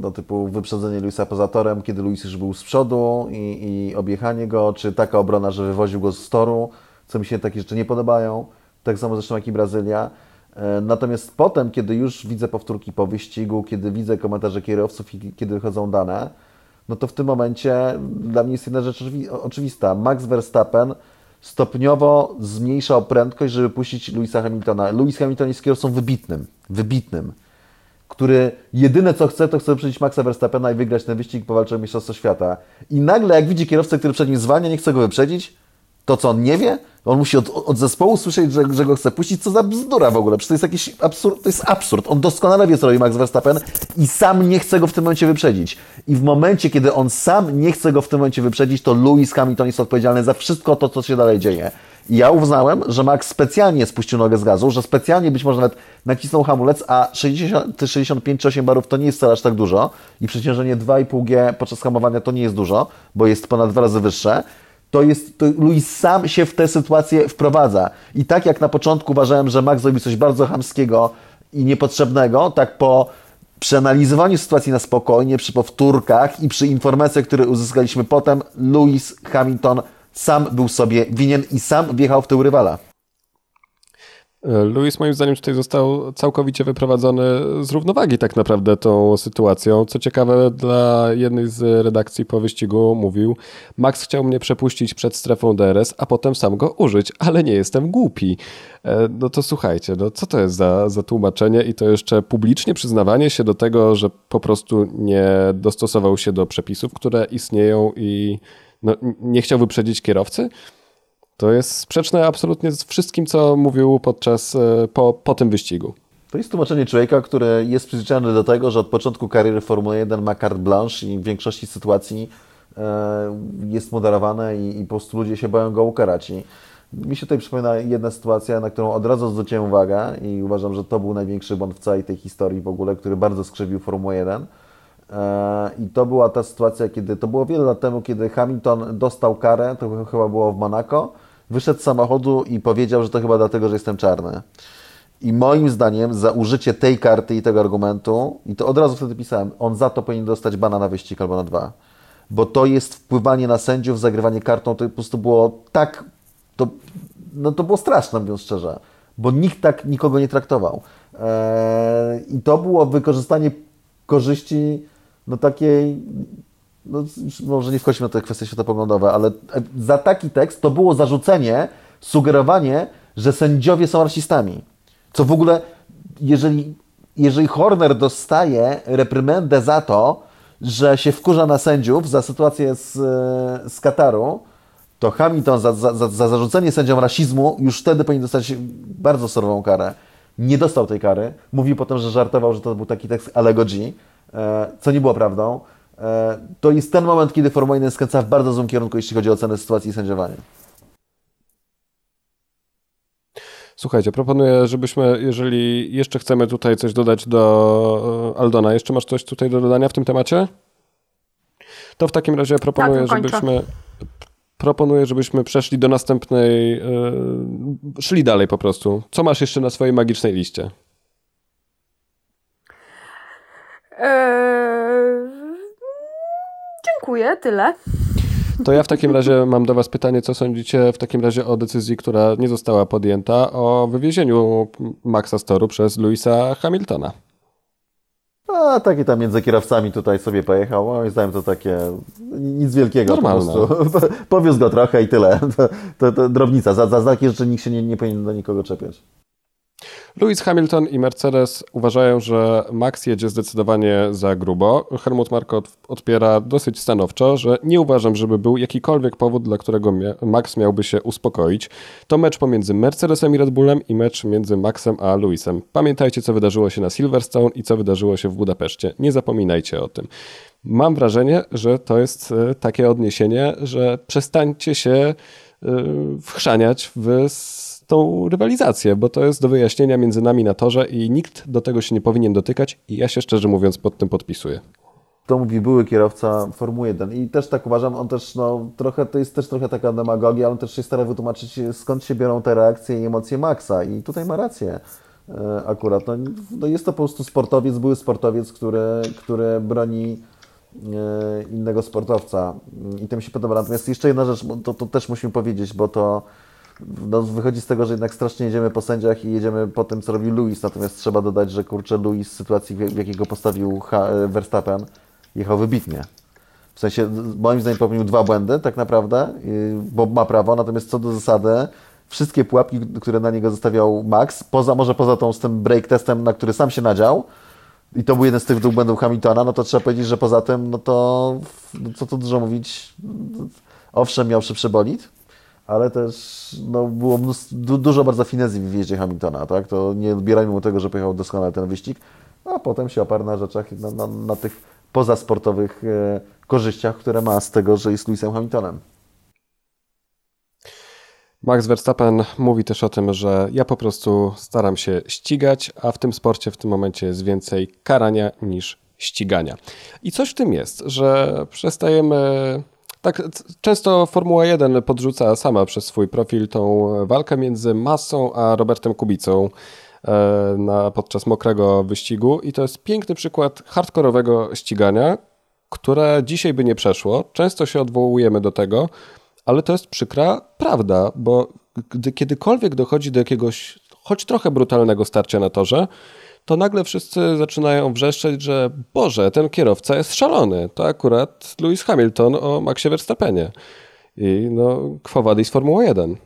no, typu wyprzedzenie Luisa poza torem, kiedy Luis już był z przodu i, i objechanie go, czy taka obrona, że wywoził go z toru, co mi się takie rzeczy nie podobają. Tak samo zresztą jak i Brazylia. E, natomiast potem, kiedy już widzę powtórki po wyścigu, kiedy widzę komentarze kierowców i kiedy wychodzą dane, no to w tym momencie dla mnie jest jedna rzecz oczywista. Max Verstappen stopniowo zmniejszał prędkość, żeby puścić Louisa Hamiltona. Louis Hamilton jest kierowcą wybitnym, wybitnym, który jedyne co chce, to chce wyprzedzić Maxa Verstappena i wygrać ten wyścig, powalczyć o Mistrzostwo Świata. I nagle jak widzi kierowcę, który przed nim zwalnia, nie chce go wyprzedzić, to co on nie wie? On musi od, od zespołu słyszeć, że, że go chce puścić. Co za bzdura w ogóle? Przecież to jest jakiś absurd. To jest absurd. On doskonale wie, co robi Max Verstappen i sam nie chce go w tym momencie wyprzedzić. I w momencie, kiedy on sam nie chce go w tym momencie wyprzedzić, to Lewis Hamilton jest odpowiedzialny za wszystko to, co się dalej dzieje. I ja uznałem, że Max specjalnie spuścił nogę z gazu, że specjalnie być może nawet nacisnął hamulec, a 60, 65 8 barów to nie jest wcale aż tak dużo i przeciążenie 2,5G podczas hamowania to nie jest dużo, bo jest ponad dwa razy wyższe to jest, to Luis sam się w tę sytuację wprowadza. I tak jak na początku uważałem, że Max zrobił coś bardzo chamskiego i niepotrzebnego, tak po przeanalizowaniu sytuacji na spokojnie, przy powtórkach i przy informacjach, które uzyskaliśmy potem, Lewis Hamilton sam był sobie winien i sam wjechał w tył rywala. Louis moim zdaniem tutaj został całkowicie wyprowadzony z równowagi tak naprawdę tą sytuacją. Co ciekawe, dla jednej z redakcji po wyścigu mówił Max chciał mnie przepuścić przed strefą DRS, a potem sam go użyć, ale nie jestem głupi. E, no to słuchajcie, no co to jest za, za tłumaczenie i to jeszcze publicznie przyznawanie się do tego, że po prostu nie dostosował się do przepisów, które istnieją i no, nie chciał wyprzedzić kierowcy? To jest sprzeczne absolutnie z wszystkim, co mówił podczas, e, po, po tym wyścigu. To jest tłumaczenie człowieka, który jest przyzwyczajony do tego, że od początku kariery Formuły 1 ma carte blanche i w większości sytuacji e, jest moderowane i, i po prostu ludzie się boją go ukarać. I mi się tutaj przypomina jedna sytuacja, na którą od razu zwróciłem uwagę i uważam, że to był największy błąd w całej tej historii w ogóle, który bardzo skrzywił Formułę 1. E, I to była ta sytuacja, kiedy to było wiele lat temu, kiedy Hamilton dostał karę, to chyba było w Monaco, wyszedł z samochodu i powiedział, że to chyba dlatego, że jestem czarny. I moim zdaniem za użycie tej karty i tego argumentu, i to od razu wtedy pisałem, on za to powinien dostać bana na wyścig albo na dwa. Bo to jest wpływanie na sędziów, zagrywanie kartą, to po prostu było tak, to, no to było straszne, mówiąc szczerze, bo nikt tak nikogo nie traktował. Eee, I to było wykorzystanie korzyści no takiej no, może nie wchodźmy na te kwestie światopoglądowe, ale za taki tekst to było zarzucenie, sugerowanie, że sędziowie są rasistami. Co w ogóle, jeżeli, jeżeli Horner dostaje reprymendę za to, że się wkurza na sędziów za sytuację z, z Kataru, to Hamilton za, za, za zarzucenie sędziom rasizmu już wtedy powinien dostać bardzo surową karę. Nie dostał tej kary. Mówił potem, że żartował, że to był taki tekst Alego G, e, co nie było prawdą. E, to jest ten moment, kiedy Formuła 1 skręca w bardzo złym kierunku, jeśli chodzi o ocenę sytuacji i sędziowanie. Słuchajcie, proponuję, żebyśmy, jeżeli jeszcze chcemy tutaj coś dodać do e, Aldona, jeszcze masz coś tutaj do dodania w tym temacie? To w takim razie proponuję, tak, żebyśmy proponuję, żebyśmy przeszli do następnej, yy, szli dalej po prostu. Co masz jeszcze na swojej magicznej liście? Yy, dziękuję, tyle. To ja w takim razie mam do Was pytanie, co sądzicie w takim razie o decyzji, która nie została podjęta, o wywiezieniu Maxa Storu przez Louisa Hamiltona. A taki tam między kierowcami tutaj sobie pojechał. Moim zdaniem to takie nic wielkiego Normalne. po prostu. *laughs* Powiózł go trochę i tyle. *laughs* To, to, to drobnica. Za, za takie rzeczy nikt się nie, nie powinien do nikogo czepiać. Lewis Hamilton i Mercedes uważają, że Max jedzie zdecydowanie za grubo. Helmut Marko odpiera dosyć stanowczo, że nie uważam, żeby był jakikolwiek powód, dla którego Max miałby się uspokoić. To mecz pomiędzy Mercedesem i Red Bullem i mecz między Maxem a Lewisem. Pamiętajcie, co wydarzyło się na Silverstone i co wydarzyło się w Budapeszcie. Nie zapominajcie o tym. Mam wrażenie, że to jest e, takie odniesienie, że przestańcie się e, wchrzaniać w tą rywalizację, bo to jest do wyjaśnienia między nami na torze i nikt do tego się nie powinien dotykać i ja się szczerze mówiąc pod tym podpisuję. To mówi były kierowca Formuły 1 i też tak uważam, on też no, trochę, to jest też trochę taka demagogia, on też się stara wytłumaczyć skąd się biorą te reakcje i emocje Maxa i tutaj ma rację e, akurat. No, no jest to po prostu sportowiec, były sportowiec, który, który broni e, innego sportowca i to mi się podoba. Natomiast jeszcze jedna rzecz, to, to też musimy powiedzieć, bo to no, wychodzi z tego, że jednak strasznie jedziemy po sędziach i jedziemy po tym, co robił Luis, natomiast trzeba dodać, że kurczę, Luis w sytuacji, w jakiego postawił e, Verstappen, jechał wybitnie. W sensie, moim zdaniem popełnił dwa błędy tak naprawdę, bo ma prawo, natomiast co do zasady, wszystkie pułapki, które na niego zostawiał Max, poza, może poza tą z tym break testem, na który sam się nadział, i to był jeden z tych dwóch błędów Hamiltona, no to trzeba powiedzieć, że poza tym, no to no co tu dużo mówić, owszem, miał szybszy bolid, ale też no, było du, dużo bardzo finezji w wjeździe Hamiltona, tak? To nie odbierajmy mu tego, że pojechał doskonale ten wyścig, a potem się oparł na rzeczach, na, na, na tych pozasportowych e, korzyściach, które ma z tego, że jest Lewisem Hamiltonem. Max Verstappen mówi też o tym, że ja po prostu staram się ścigać, a w tym sporcie w tym momencie jest więcej karania niż ścigania. I coś w tym jest, że przestajemy tak, często Formuła 1 podrzuca sama przez swój profil tą walkę między Massą a Robertem Kubicą e, na, podczas mokrego wyścigu i to jest piękny przykład hardkorowego ścigania, które dzisiaj by nie przeszło. Często się odwołujemy do tego, ale to jest przykra prawda, bo gdy kiedykolwiek dochodzi do jakiegoś choć trochę brutalnego starcia na torze, to nagle wszyscy zaczynają wrzeszczeć, że Boże, ten kierowca jest szalony. To akurat Lewis Hamilton o Maxie Verstappenie. I no, Quo Vadis Formuła 1.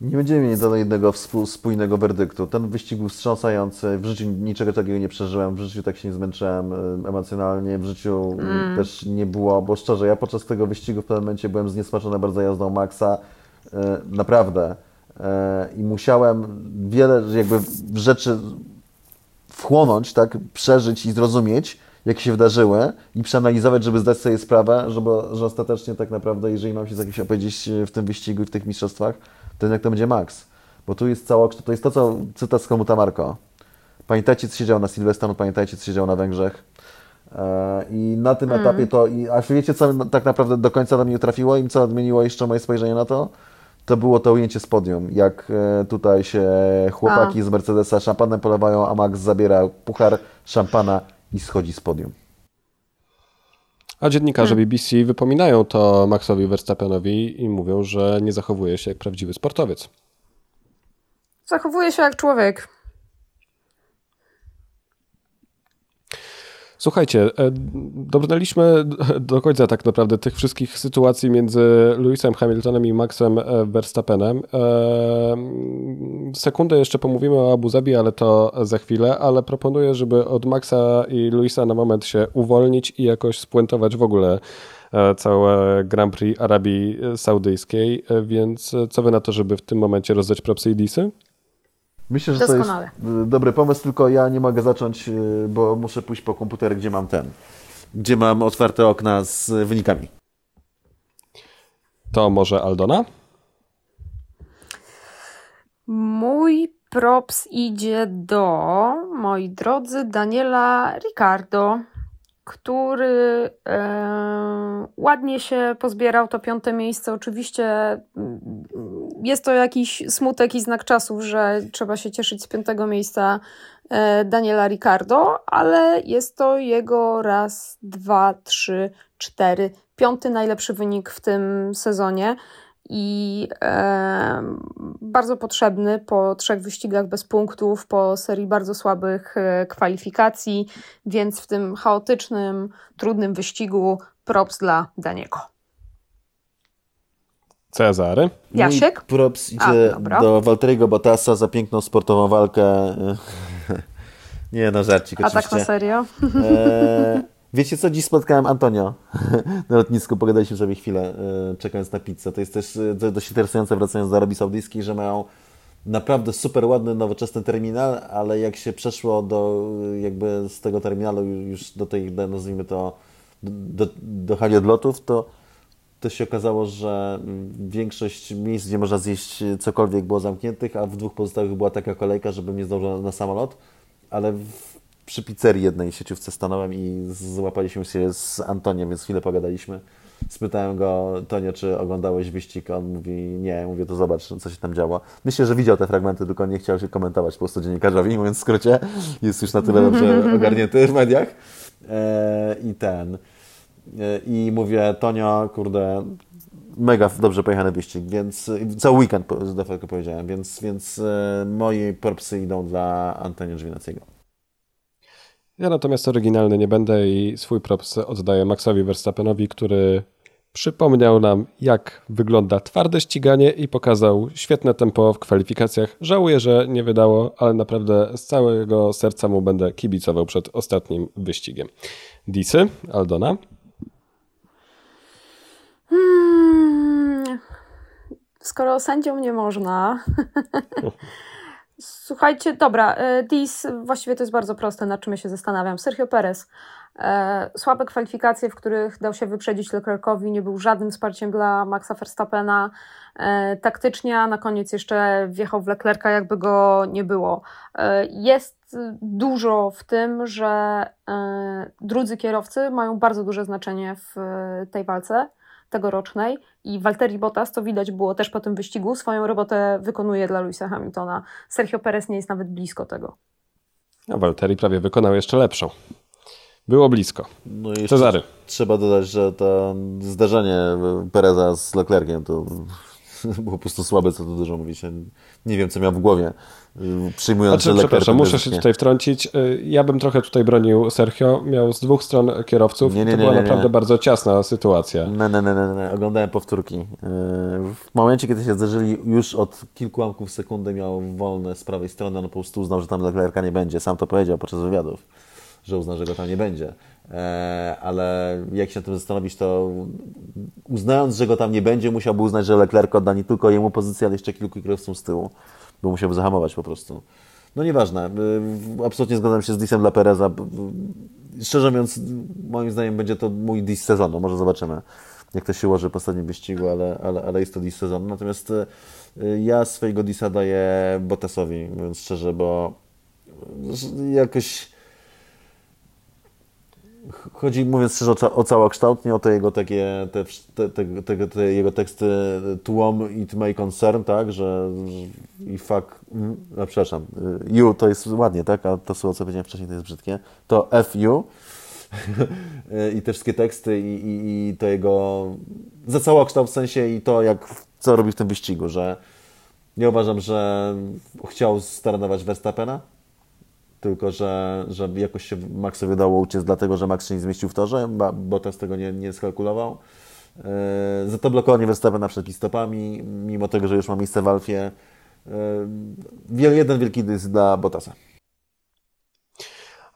Nie będziemy mieli do jednego spójnego werdyktu. Ten wyścig był wstrząsający. W życiu niczego takiego nie przeżyłem. W życiu tak się nie zmęczyłem emocjonalnie. W życiu mm. też nie było, bo szczerze, ja podczas tego wyścigu w pewnym momencie byłem zniesmaczony bardzo jazdą Maxa. E, naprawdę i musiałem wiele jakby rzeczy wchłonąć, tak, przeżyć i zrozumieć, jak się wydarzyły i przeanalizować, żeby zdać sobie sprawę, żeby, że ostatecznie tak naprawdę, jeżeli mam się za kimś opowiedzieć w tym wyścigu i w tych mistrzostwach, to jednak to będzie Max. Bo tu jest cała, to jest to, co cytat z Helmuta Marko. Pamiętajcie, co się działo na Silverstone, pamiętajcie, co się działo na Węgrzech. E, I na tym mm. etapie to, i, a wiecie, co tak naprawdę do końca do mnie trafiło i co odmieniło jeszcze moje spojrzenie na to? To było to ujęcie z podium, jak e, tutaj się chłopaki a. z Mercedesa szampanem polewają, a Max zabiera puchar szampana i schodzi z podium. A dziennikarze hmm. BBC wypominają to Maxowi Verstappenowi i mówią, że nie zachowuje się jak prawdziwy sportowiec. Zachowuje się jak człowiek. Słuchajcie, e, dobrnęliśmy *laughs* do końca tak naprawdę tych wszystkich sytuacji między Lewisem Hamiltonem i Maxem e, Verstappenem. E, sekundę jeszcze pomówimy o Abu Zabi, ale to za chwilę, ale proponuję, żeby od Maxa i Luisa na moment się uwolnić i jakoś spuentować w ogóle całe Grand Prix Arabii Saudyjskiej, więc co wy na to, żeby w tym momencie rozdać propsy i disy? Myślę, że Doskonale. to jest dobry pomysł, tylko ja nie mogę zacząć, y, bo muszę pójść po komputer, gdzie mam ten, gdzie mam otwarte okna z wynikami. To może Aldona? Mój props idzie do, moi drodzy, Daniela Ricardo, który e, ładnie się pozbierał to piąte miejsce. Oczywiście jest to jakiś smutek i znak czasów, że trzeba się cieszyć z piątego miejsca e, Daniela Ricardo, ale jest to jego raz, dwa, trzy, cztery, piąty najlepszy wynik w tym sezonie i e, bardzo potrzebny po trzech wyścigach bez punktów, po serii bardzo słabych e, kwalifikacji, więc w tym chaotycznym, trudnym wyścigu props dla Daniego. Cezary. Jasiek? Mój props idzie A, do Walteriego Bottasa za piękną sportową walkę. *laughs* Nie no, żarcik oczywiście. A tak na serio? E, Wiecie co, dziś spotkałem Antonio *laughs* na lotnisku, pogadaliśmy sobie chwilę, e, czekając na pizzę. To jest też e, dość interesujące, wracając do Arabii Saudyjskiej, że mają naprawdę super ładny, nowoczesny terminal, ale jak się przeszło do, jakby z tego terminalu już do tej, nazwijmy to, do, do hali odlotów, to, to się okazało, że większość miejsc, gdzie można zjeść cokolwiek było zamkniętych, a w dwóch pozostałych była taka kolejka, żeby nie zdążył na samolot, ale w, przy pizzerii jednej sieciówce stanąłem i złapaliśmy się z Antoniem, więc chwilę pogadaliśmy. Spytałem go, Tonie, czy oglądałeś wyścig? On mówi, nie. Mówię, to zobacz, co się tam działo. Myślę, że widział te fragmenty, tylko nie chciał się komentować po prostu dziennikarzowi, mówiąc w skrócie. Jest już na tyle dobrze *laughs* ogarnięty w mediach. E, I ten. I mówię, Tonio, kurde, mega dobrze pojechany wyścig, więc cały weekend de facto powiedziałem, więc, więc e, moje propsy idą dla Antonia Drzwinackiego. Ja natomiast oryginalny nie będę i swój props oddaję Maxowi Verstappenowi, który przypomniał nam, jak wygląda twarde ściganie i pokazał świetne tempo w kwalifikacjach. Żałuję, że nie wydało, ale naprawdę z całego serca mu będę kibicował przed ostatnim wyścigiem. Disy, Aldona? Hmm, skoro sędzią nie można, *laughs* Słuchajcie, dobra, e, Dis, właściwie to jest bardzo proste, na czym ja się zastanawiam. Sergio Perez. E, słabe kwalifikacje, w których dał się wyprzedzić Leclercowi, nie był żadnym wsparciem dla Maxa Verstappena. E, taktycznie, a na koniec jeszcze wjechał w Leclerca, jakby go nie było. Jest dużo w tym, że drudzy kierowcy mają bardzo duże znaczenie w tej walce tegorocznej i Walteri Bottas, to widać było też po tym wyścigu, swoją robotę wykonuje dla Louisa Hamiltona. Sergio Perez nie jest nawet blisko tego. A Walteri prawie wykonał jeszcze lepszą. Było blisko. No Cezary. Trzeba dodać, że to zdarzenie Pereza z Leclerciem to *laughs* było po prostu słabe, co tu dużo mówić. Nie wiem, co miał w głowie, przyjmując, znaczy, że Przepraszam, muszę się tutaj wtrącić. Y, ja bym trochę tutaj bronił Sergio. Miał z dwóch stron kierowców. Nie, nie, to była nie, naprawdę bardzo ciasna sytuacja. Nie, nie, nie, nie, nie. Oglądałem powtórki. Y, w momencie, kiedy się zderzyli, już od kilku łamków sekundy miał wolne z prawej strony. On po prostu uznał, że tam Leclerca nie będzie. Sam to powiedział podczas wywiadów, że uzna, że go tam nie będzie. E, ale jak się nad tym zastanowić, to uznając, że go tam nie będzie, musiałby uznać, że Leclerc odda nie tylko jemu pozycję, ale jeszcze kilku kierowcom z tyłu, bo musiałby zahamować po prostu. No nieważne, y, absolutnie zgadzam się z disem dla Pereza. Szczerze mówiąc, moim zdaniem będzie to mój dis sezonu, może zobaczymy, jak to się ułoży po ostatnim wyścigu, ale, ale, ale jest to dis sezonu. Natomiast ja swojego disa daję Bottasowi, mówiąc szczerze, bo jakoś Chodzi, mówiąc szczerze, o, o całokształt, nie o te jego takie, te, te, te, te, jego teksty tłum it may concern, tak, że, że i fuck, mm, no, przepraszam, you to jest ładnie, tak, a to słowo, co powiedziałem wcześniej, to jest brzydkie, to fu *laughs* i te wszystkie teksty i, i, i to jego, za całokształt w sensie i to, jak, co robi w tym wyścigu, że nie uważam, że chciał staranować Verstappena, tylko że, że jakoś się Maxowi udało uciec, dlatego że Max się nie zmieścił w torze, bo z tego nie, nie skalkulował. Yy, za to blokowanie Verstappena przed stopami, mimo tego, że już ma miejsce w Alfie. Yy, jeden wielki dysk dla Bottasa.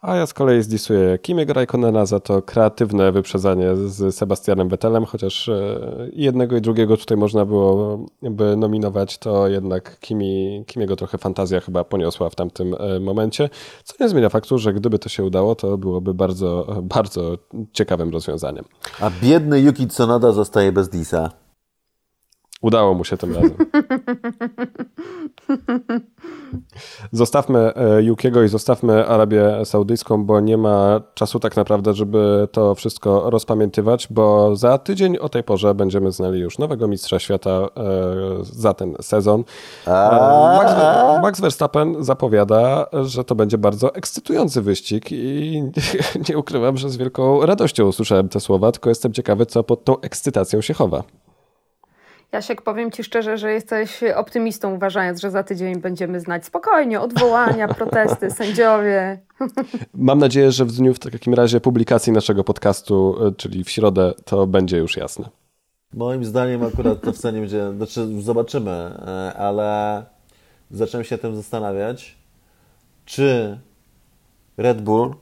A ja z kolei zdisuję Kimiego Raikkonena za to kreatywne wyprzedzanie z Sebastianem Vettelem, chociaż e, jednego i drugiego tutaj można było by nominować, to jednak Kimi, Kimiego trochę fantazja chyba poniosła w tamtym e, momencie, co nie zmienia faktu, że gdyby to się udało, to byłoby bardzo, bardzo ciekawym rozwiązaniem. A biedny Yuki Tsunoda zostaje bez disa. Udało mu się tym razem. *laughs* Zostawmy e, Jukiego i zostawmy Arabię Saudyjską, bo nie ma czasu tak naprawdę, żeby to wszystko rozpamiętywać, bo za tydzień o tej porze będziemy znali już nowego mistrza świata e, za ten sezon. E, Max Verstappen zapowiada, że to będzie bardzo ekscytujący wyścig i *laughs* nie ukrywam, że z wielką radością usłyszałem te słowa, tylko jestem ciekawy, co pod tą ekscytacją się chowa. Jasiek, powiem Ci szczerze, że jesteś optymistą, uważając, że za tydzień będziemy znać spokojnie odwołania, *laughs* protesty, sędziowie. Mam nadzieję, że w dniu w takim razie publikacji naszego podcastu, e, czyli w środę, to będzie już jasne. Moim zdaniem akurat to wcale nie będzie, znaczy zobaczymy, e, ale zacząłem się tym zastanawiać, czy Red Bull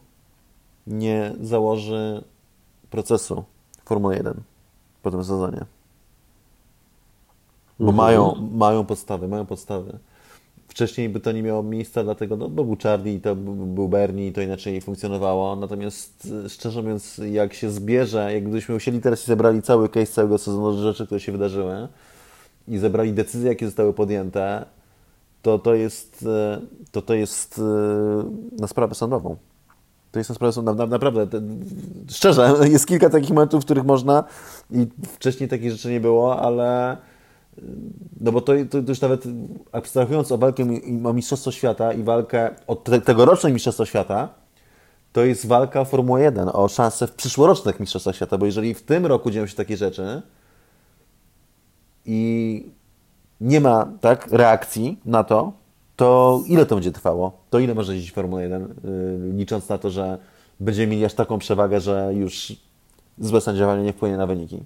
nie założy procesu Formuły 1 po tym sezonie. Bo mhm. mają, mają podstawy, mają podstawy. Wcześniej by to nie miało miejsca, dlatego, no, bo był Charlie i to był Bernie i to inaczej funkcjonowało. Natomiast e, szczerze mówiąc, jak się zbierze, jakbyśmy musieli teraz zebrali cały case całego sezonu rzeczy, które się wydarzyły i zebrali decyzje, jakie zostały podjęte, to to jest, e, to, to jest e, na sprawę sądową. To jest na sprawę sądową. Naprawdę, szczerze, *laughs* jest kilka takich momentów, w których można i wcześniej takich rzeczy nie było, ale no bo to, to, już nawet abstrahując o walkę o Mistrzostwo Świata i walkę o te, tegoroczne Mistrzostwo Świata, to jest walka o Formułę 1, o szansę w przyszłorocznych Mistrzostwach Świata, bo jeżeli w tym roku dzieją się takie rzeczy i nie ma tak reakcji na to, to ile to będzie trwało? To ile może jeździć Formuła 1, yy, licząc na to, że będziemy mieli aż taką przewagę, że już złe sędziowanie nie wpłynie na wyniki?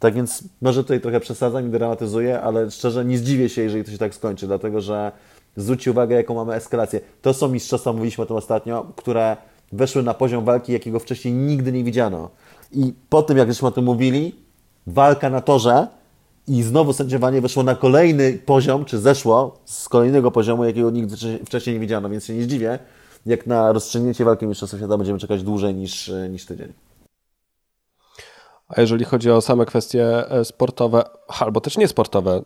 Tak więc może tutaj trochę przesadzam i dramatyzuję, ale szczerze nie zdziwię się, jeżeli to się tak skończy, dlatego że zwróćcie uwagę, jaką mamy eskalację. To są mistrzostwa, mówiliśmy o tym ostatnio, które weszły na poziom walki, jakiego wcześniej nigdy nie widziano. I po tym, jak żeśmy o tym mówili, walka na torze i znowu sędziowanie weszło na kolejny poziom, czy zeszło z kolejnego poziomu, jakiego nigdy wcześniej nie widziano, więc się nie zdziwię, jak na rozstrzygnięcie walki Mistrzostwa Świata będziemy czekać dłużej niż, niż tydzień. A jeżeli chodzi o same kwestie e, sportowe, albo też niesportowe,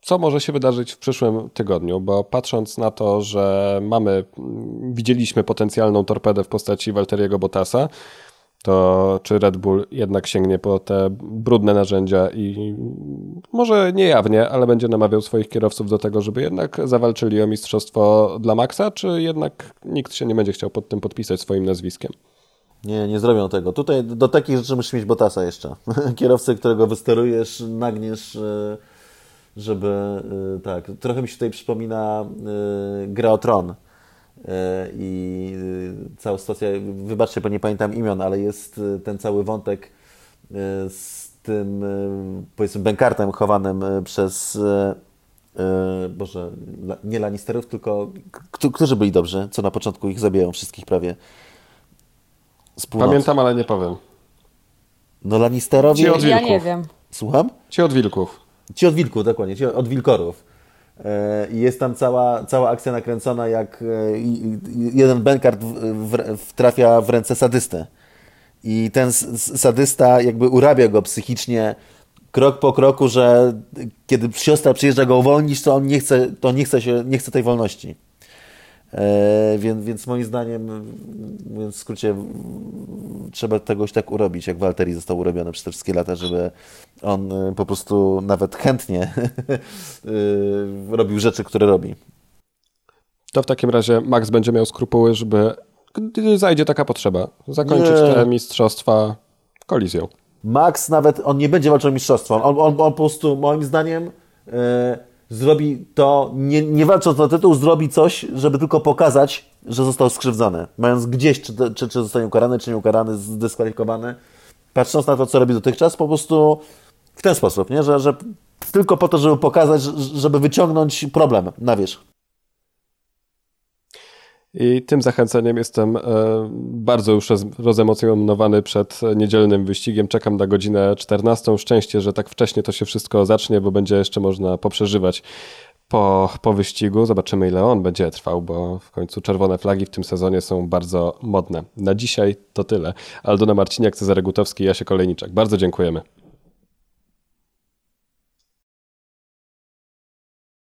co może się wydarzyć w przyszłym tygodniu? Bo patrząc na to, że mamy, mm, widzieliśmy potencjalną torpedę w postaci Walteriego Bottasa, to czy Red Bull jednak sięgnie po te brudne narzędzia i może niejawnie, ale będzie namawiał swoich kierowców do tego, żeby jednak zawalczyli o mistrzostwo dla Maxa, czy jednak nikt się nie będzie chciał pod tym podpisać swoim nazwiskiem? Nie, nie zrobią tego. Tutaj do takich rzeczy musisz mieć Botasa jeszcze. *laughs* Kierowcę, którego wysterujesz, nagniesz, e, żeby... E, tak, trochę mi się tutaj przypomina e, gra o Tron. I cała sytuacja, wybaczcie, bo nie pamiętam imion, ale jest ten cały wątek z tym, powiedzmy, bękartem chowanym przez Boże, nie Lannisterów, tylko którzy byli dobrzy, co na początku ich zabijają wszystkich prawie. Pamiętam, ale nie powiem. No Lannisterowie... Ci od wilków. Ja nie wiem. Słucham? Ci od wilków. Ci od wilków, dokładnie. Ci od wilkorów. E, I jest tam cała, cała akcja nakręcona, jak e, jeden Benkart trafia w ręce sadystę. I ten sadysta jakby urabia go psychicznie krok po kroku, że kiedy siostra przyjeżdża go uwolnić, to on nie chce, to nie chce, się, nie chce tej wolności. E, więc, więc moim zdaniem, mówiąc w skrócie, trzeba tegoś tak urobić, jak Walteri został urobiony przez te wszystkie lata, żeby on e, po prostu nawet chętnie *laughs* e, robił rzeczy, które robi. To w takim razie Max będzie miał skrupuły, żeby gdy zajdzie taka potrzeba, zakończyć nie. te mistrzostwa kolizją. Max nawet, on nie będzie walczył o mistrzostwo. On, on, on po prostu, moim zdaniem, zrobi to, nie, nie walcząc o tytuł, zrobi coś, żeby tylko pokazać, że został skrzywdzony. Mając gdzieś, czy, czy, czy zostanie ukarany, czy nie ukarany, zdyskwalifikowany. Patrząc na to, co robi dotychczas, po prostu w ten sposób, nie? Że, że tylko po to, żeby pokazać, żeby wyciągnąć problem na wierzch. I tym zachęceniem jestem e, bardzo już rozemocjonowany przed niedzielnym wyścigiem. Czekam na godzinę 14. Szczęście, że tak wcześnie to się wszystko zacznie, bo będzie jeszcze można poprzeżywać po, po wyścigu. Zobaczymy, ile on będzie trwał, bo w końcu czerwone flagi w tym sezonie są bardzo modne. Na dzisiaj to tyle. Aldona Marciniak, Cezary Gutowski, Jasie Kolejniczak. Bardzo dziękujemy.